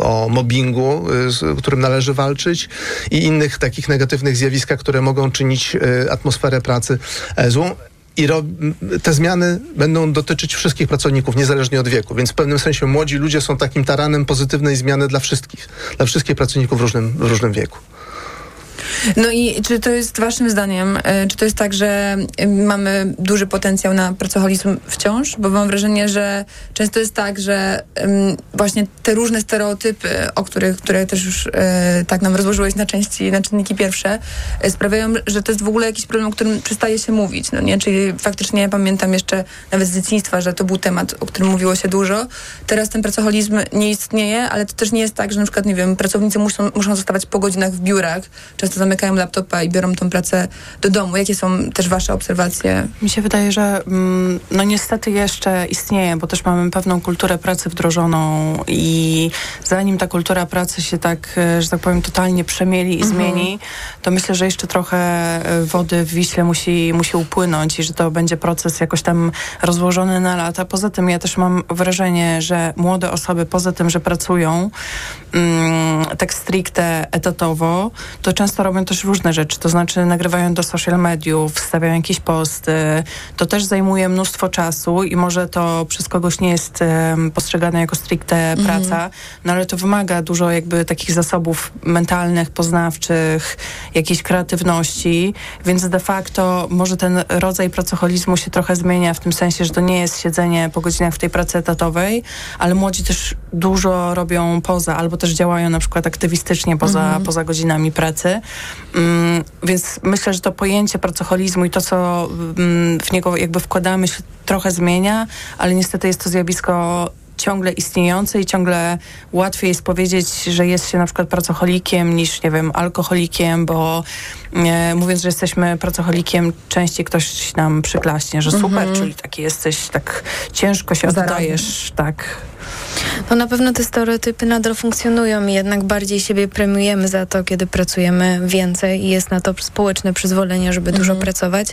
o mobbingu, y, z którym należy walczyć i innych takich negatywnych zjawiskach, które mogą czynić e, atmosferę pracy e, złą. I te zmiany będą dotyczyć wszystkich pracowników, niezależnie od wieku. Więc w pewnym sensie młodzi ludzie są takim taranem pozytywnej zmiany dla wszystkich, dla wszystkich pracowników w różnym, w różnym wieku. No i czy to jest waszym zdaniem, e, czy to jest tak, że e, mamy duży potencjał na pracoholizm wciąż? Bo mam wrażenie, że często jest tak, że właśnie te różne stereotypy, o których, które też już e, tak nam rozłożyłeś na części, na czynniki pierwsze, sprawiają, że to jest w ogóle jakiś problem, o którym przestaje się mówić, no nie? Czyli faktycznie ja pamiętam jeszcze nawet z dzieciństwa, że to był temat, o którym mówiło się dużo. Teraz ten pracoholizm nie istnieje, ale to też nie jest tak, że na przykład, nie wiem, pracownicy muszą, muszą zostawać po godzinach w biurach, często zamykają laptopa i biorą tą pracę do domu. Jakie są też wasze obserwacje? Mi się wydaje, że mm, no niestety jeszcze istnieje, bo też mamy pewną kulturę pracy wdrożoną i zanim ta kultura pracy się tak, e, że tak powiem, totalnie przemieli i mhm. zmieni, to myślę, że jeszcze trochę e, wody w Wiśle musi, musi upłynąć i że to będzie proces jakoś tam rozłożony na lata. Poza tym ja też mam wrażenie, że młode osoby, poza tym, że pracują tak stricte etatowo, to często robią też różne rzeczy, to znaczy nagrywają do social mediów, wstawiają jakieś posty. To też zajmuje mnóstwo czasu i może to przez kogoś nie jest postrzegane jako stricte mhm. praca, no ale to wymaga dużo jakby takich zasobów mentalnych, poznawczych, jakiejś kreatywności, więc de facto może ten rodzaj pracoholizmu się trochę zmienia w tym sensie, że to nie jest siedzenie po godzinach w tej pracy etatowej, ale młodzi też dużo robią poza, albo też działają na przykład aktywistycznie poza, mhm. poza godzinami pracy. Mm, więc myślę, że to pojęcie pracoholizmu i to, co mm, w niego jakby wkładamy, się trochę zmienia, ale niestety jest to zjawisko ciągle istniejące i ciągle łatwiej jest powiedzieć, że jest się na przykład pracocholikiem niż, nie wiem, alkoholikiem, bo e, mówiąc, że jesteśmy pracocholikiem, częściej ktoś nam przyklaśnie, że super, mm -hmm. czyli taki jesteś, tak ciężko się oddajesz, tak no na pewno te stereotypy nadal funkcjonują i jednak bardziej siebie premiujemy za to, kiedy pracujemy więcej i jest na to społeczne przyzwolenie, żeby mhm. dużo pracować.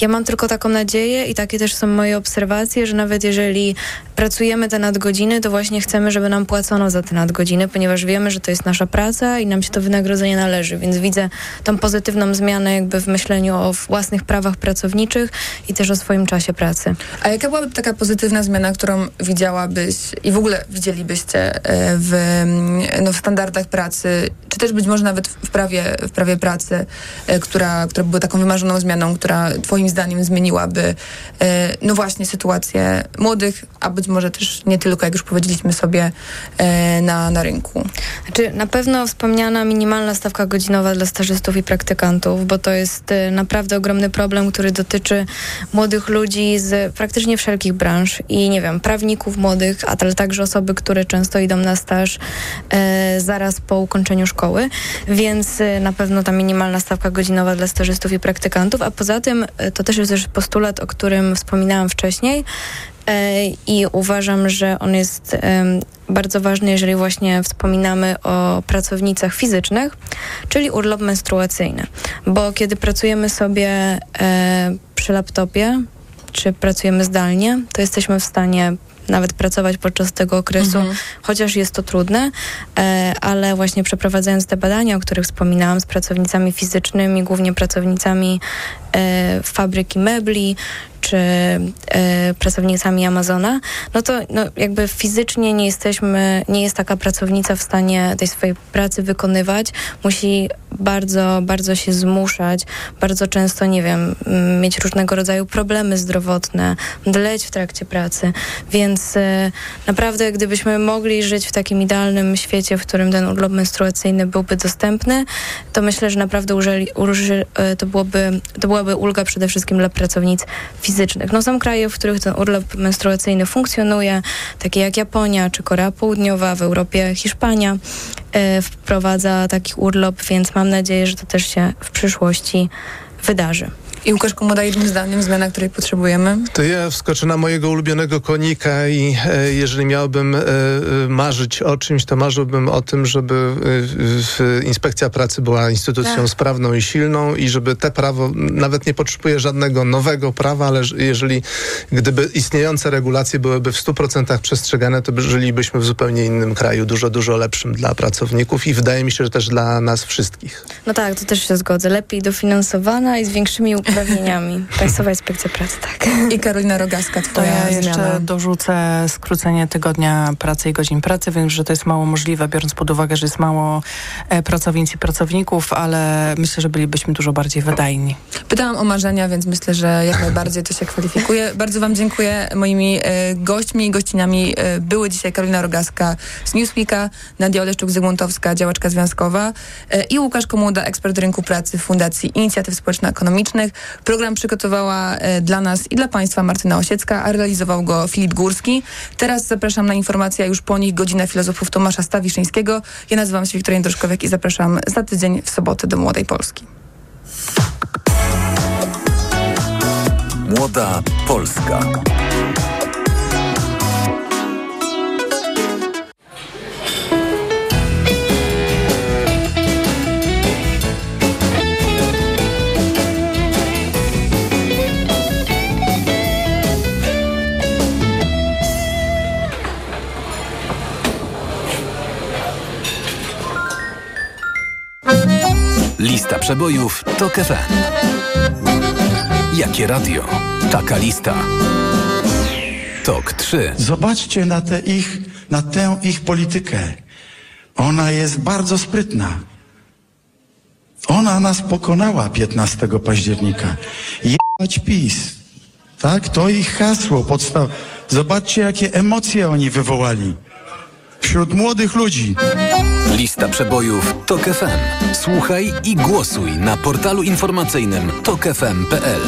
Ja mam tylko taką nadzieję i takie też są moje obserwacje, że nawet jeżeli pracujemy te nadgodziny, to właśnie chcemy, żeby nam płacono za te nadgodziny, ponieważ wiemy, że to jest nasza praca i nam się to wynagrodzenie należy, więc widzę tą pozytywną zmianę jakby w myśleniu o własnych prawach pracowniczych i też o swoim czasie pracy. A jaka byłaby taka pozytywna zmiana, którą widziałabyś i w ogóle widzielibyście e, w, mm, no, w standardach pracy, czy też być może nawet w prawie, w prawie pracy, e, która, która była taką wymarzoną zmianą, która twoim zdaniem zmieniłaby e, no właśnie sytuację młodych, a być może też nie tylko, jak już powiedzieliśmy sobie, na, na rynku? Znaczy, na pewno wspomniana minimalna stawka godzinowa dla stażystów i praktykantów, bo to jest naprawdę ogromny problem, który dotyczy młodych ludzi z praktycznie wszelkich branż i nie wiem, prawników młodych, ale także osoby, które często idą na staż e, zaraz po ukończeniu szkoły, więc e, na pewno ta minimalna stawka godzinowa dla stażystów i praktykantów, a poza tym e, to też jest też postulat, o którym wspominałam wcześniej, i uważam, że on jest bardzo ważny, jeżeli właśnie wspominamy o pracownicach fizycznych, czyli urlop menstruacyjny. Bo kiedy pracujemy sobie przy laptopie, czy pracujemy zdalnie, to jesteśmy w stanie nawet pracować podczas tego okresu, mhm. chociaż jest to trudne, e, ale właśnie przeprowadzając te badania, o których wspominałam z pracownicami fizycznymi, głównie pracownicami e, fabryki mebli, czy e, pracownicami Amazona, no to no, jakby fizycznie nie jesteśmy, nie jest taka pracownica w stanie tej swojej pracy wykonywać. Musi bardzo, bardzo się zmuszać, bardzo często, nie wiem, mieć różnego rodzaju problemy zdrowotne, dleć w trakcie pracy. Więc e, naprawdę, gdybyśmy mogli żyć w takim idealnym świecie, w którym ten urlop menstruacyjny byłby dostępny, to myślę, że naprawdę użyli, uży, e, to, byłoby, to byłaby ulga przede wszystkim dla pracownic fizycznych. No są kraje, w których ten urlop menstruacyjny funkcjonuje, takie jak Japonia czy Korea Południowa, w Europie Hiszpania e, wprowadza taki urlop, więc mam nadzieję, że to też się w przyszłości wydarzy. I Łukasz Komoda jednym zdaniem zmiana, której potrzebujemy? To ja wskoczę na mojego ulubionego konika i e, jeżeli miałbym e, e marzyć o czymś, to marzyłbym o tym, żeby e, inspekcja pracy była instytucją tak. sprawną i silną i żeby te prawo nawet nie potrzebuje żadnego nowego prawa, ale jeżeli gdyby istniejące regulacje byłyby w 100% przestrzegane, to żylibyśmy w zupełnie innym kraju, dużo, dużo lepszym dla pracowników i wydaje mi się, że też dla nas wszystkich. No tak, to też się zgodzę. Lepiej dofinansowana i z większymi uprawnieniami. Państwowa Inspekcja Pracy, tak. I Karolina Rogaska, To twoja ja jeszcze zmiana. dorzucę skrócenie tygodnia pracy i godzin pracy. Wiem, że to jest mało możliwe, biorąc pod uwagę, że jest mało e, pracownic i pracowników, ale myślę, że bylibyśmy dużo bardziej wydajni. Pytałam o marzenia, więc myślę, że jak najbardziej to się kwalifikuje. Bardzo Wam dziękuję. Moimi e, gośćmi i gościniami e, były dzisiaj Karolina Rogaska z Newsweeka, Nadia Oleszczuk-Zygmuntowska, działaczka związkowa e, i Łukasz Komuda, ekspert rynku pracy w Fundacji Inicjatyw Społeczno-Ekonomicznych. Program przygotowała e, dla nas i dla Państwa Martyna Osiecka, a realizował go Filip Górski. Teraz zapraszam na informacje, już po nich godzina filozofów Tomasza Stawiszyńskiego. Ja nazywam się Wiktoria Droszkowiak i zapraszam za tydzień w sobotę do Młodej Polski. Młoda Polska. Lista przebojów to FM. Jakie radio? Taka lista. Tok 3. Zobaczcie na, te ich, na tę ich politykę. Ona jest bardzo sprytna. Ona nas pokonała 15 października. Jebać PiS. Tak? To ich hasło, podstaw. Zobaczcie, jakie emocje oni wywołali. Wśród młodych ludzi. Lista przebojów TOK FM. Słuchaj i głosuj na portalu informacyjnym tokefm.pl.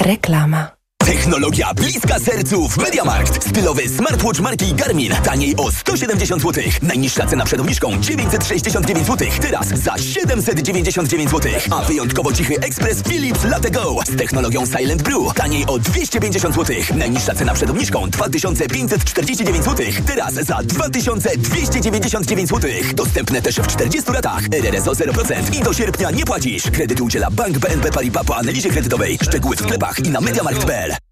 Reklama. Technologia bliska sercu w Mediamarkt. Stylowy smartwatch marki Garmin. Taniej o 170 zł. Najniższa cena przed obniżką 969 zł. Teraz za 799 zł. A wyjątkowo cichy ekspres Philips Latte Go z technologią Silent Brew. Taniej o 250 zł. Najniższa cena przed obniżką 2549 zł. Teraz za 2299 zł. Dostępne też w 40 latach. RRSO 0% i do sierpnia nie płacisz. Kredyt udziela Bank BNP Paribas po analizie kredytowej. Szczegóły w sklepach i na mediamarkt.pl. Total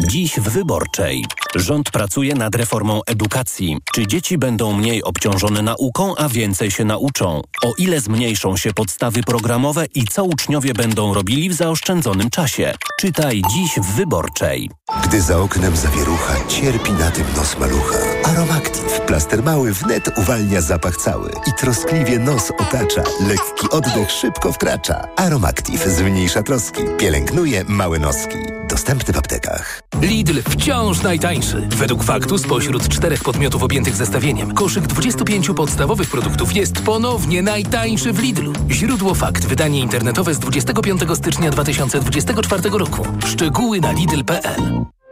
Dziś w Wyborczej. Rząd pracuje nad reformą edukacji. Czy dzieci będą mniej obciążone nauką, a więcej się nauczą? O ile zmniejszą się podstawy programowe i co uczniowie będą robili w zaoszczędzonym czasie? Czytaj dziś w Wyborczej. Gdy za oknem zawierucha, cierpi na tym nos malucha. Aromactive, plaster mały wnet uwalnia zapach cały i troskliwie nos otacza. Lekki oddech szybko wkracza. Aromactive zmniejsza troski, pielęgnuje małe noski. Dostępny w aptekach. Lidl wciąż najtańszy. Według faktu spośród czterech podmiotów objętych zestawieniem koszyk 25 podstawowych produktów jest ponownie najtańszy w Lidlu. Źródło fakt. Wydanie internetowe z 25 stycznia 2024 roku. Szczegóły na lidl.pl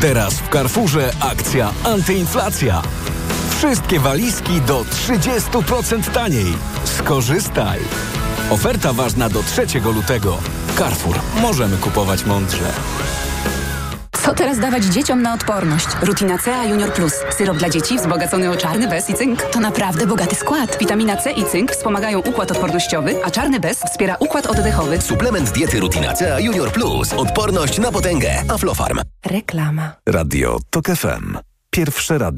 Teraz w Carrefourze akcja antyinflacja. Wszystkie walizki do 30% taniej. Skorzystaj. Oferta ważna do 3 lutego. Carrefour. Możemy kupować mądrze. Co teraz dawać dzieciom na odporność? Rutina C A Junior Plus. Syrop dla dzieci wzbogacony o czarny bez i cynk. To naprawdę bogaty skład. Witamina C i cynk wspomagają układ odpornościowy, a czarny bez wspiera układ oddechowy. Suplement diety Rutina C Junior Plus. Odporność na potęgę. Aflofarm. Reklama. Radio TOK FM. Pierwsze radio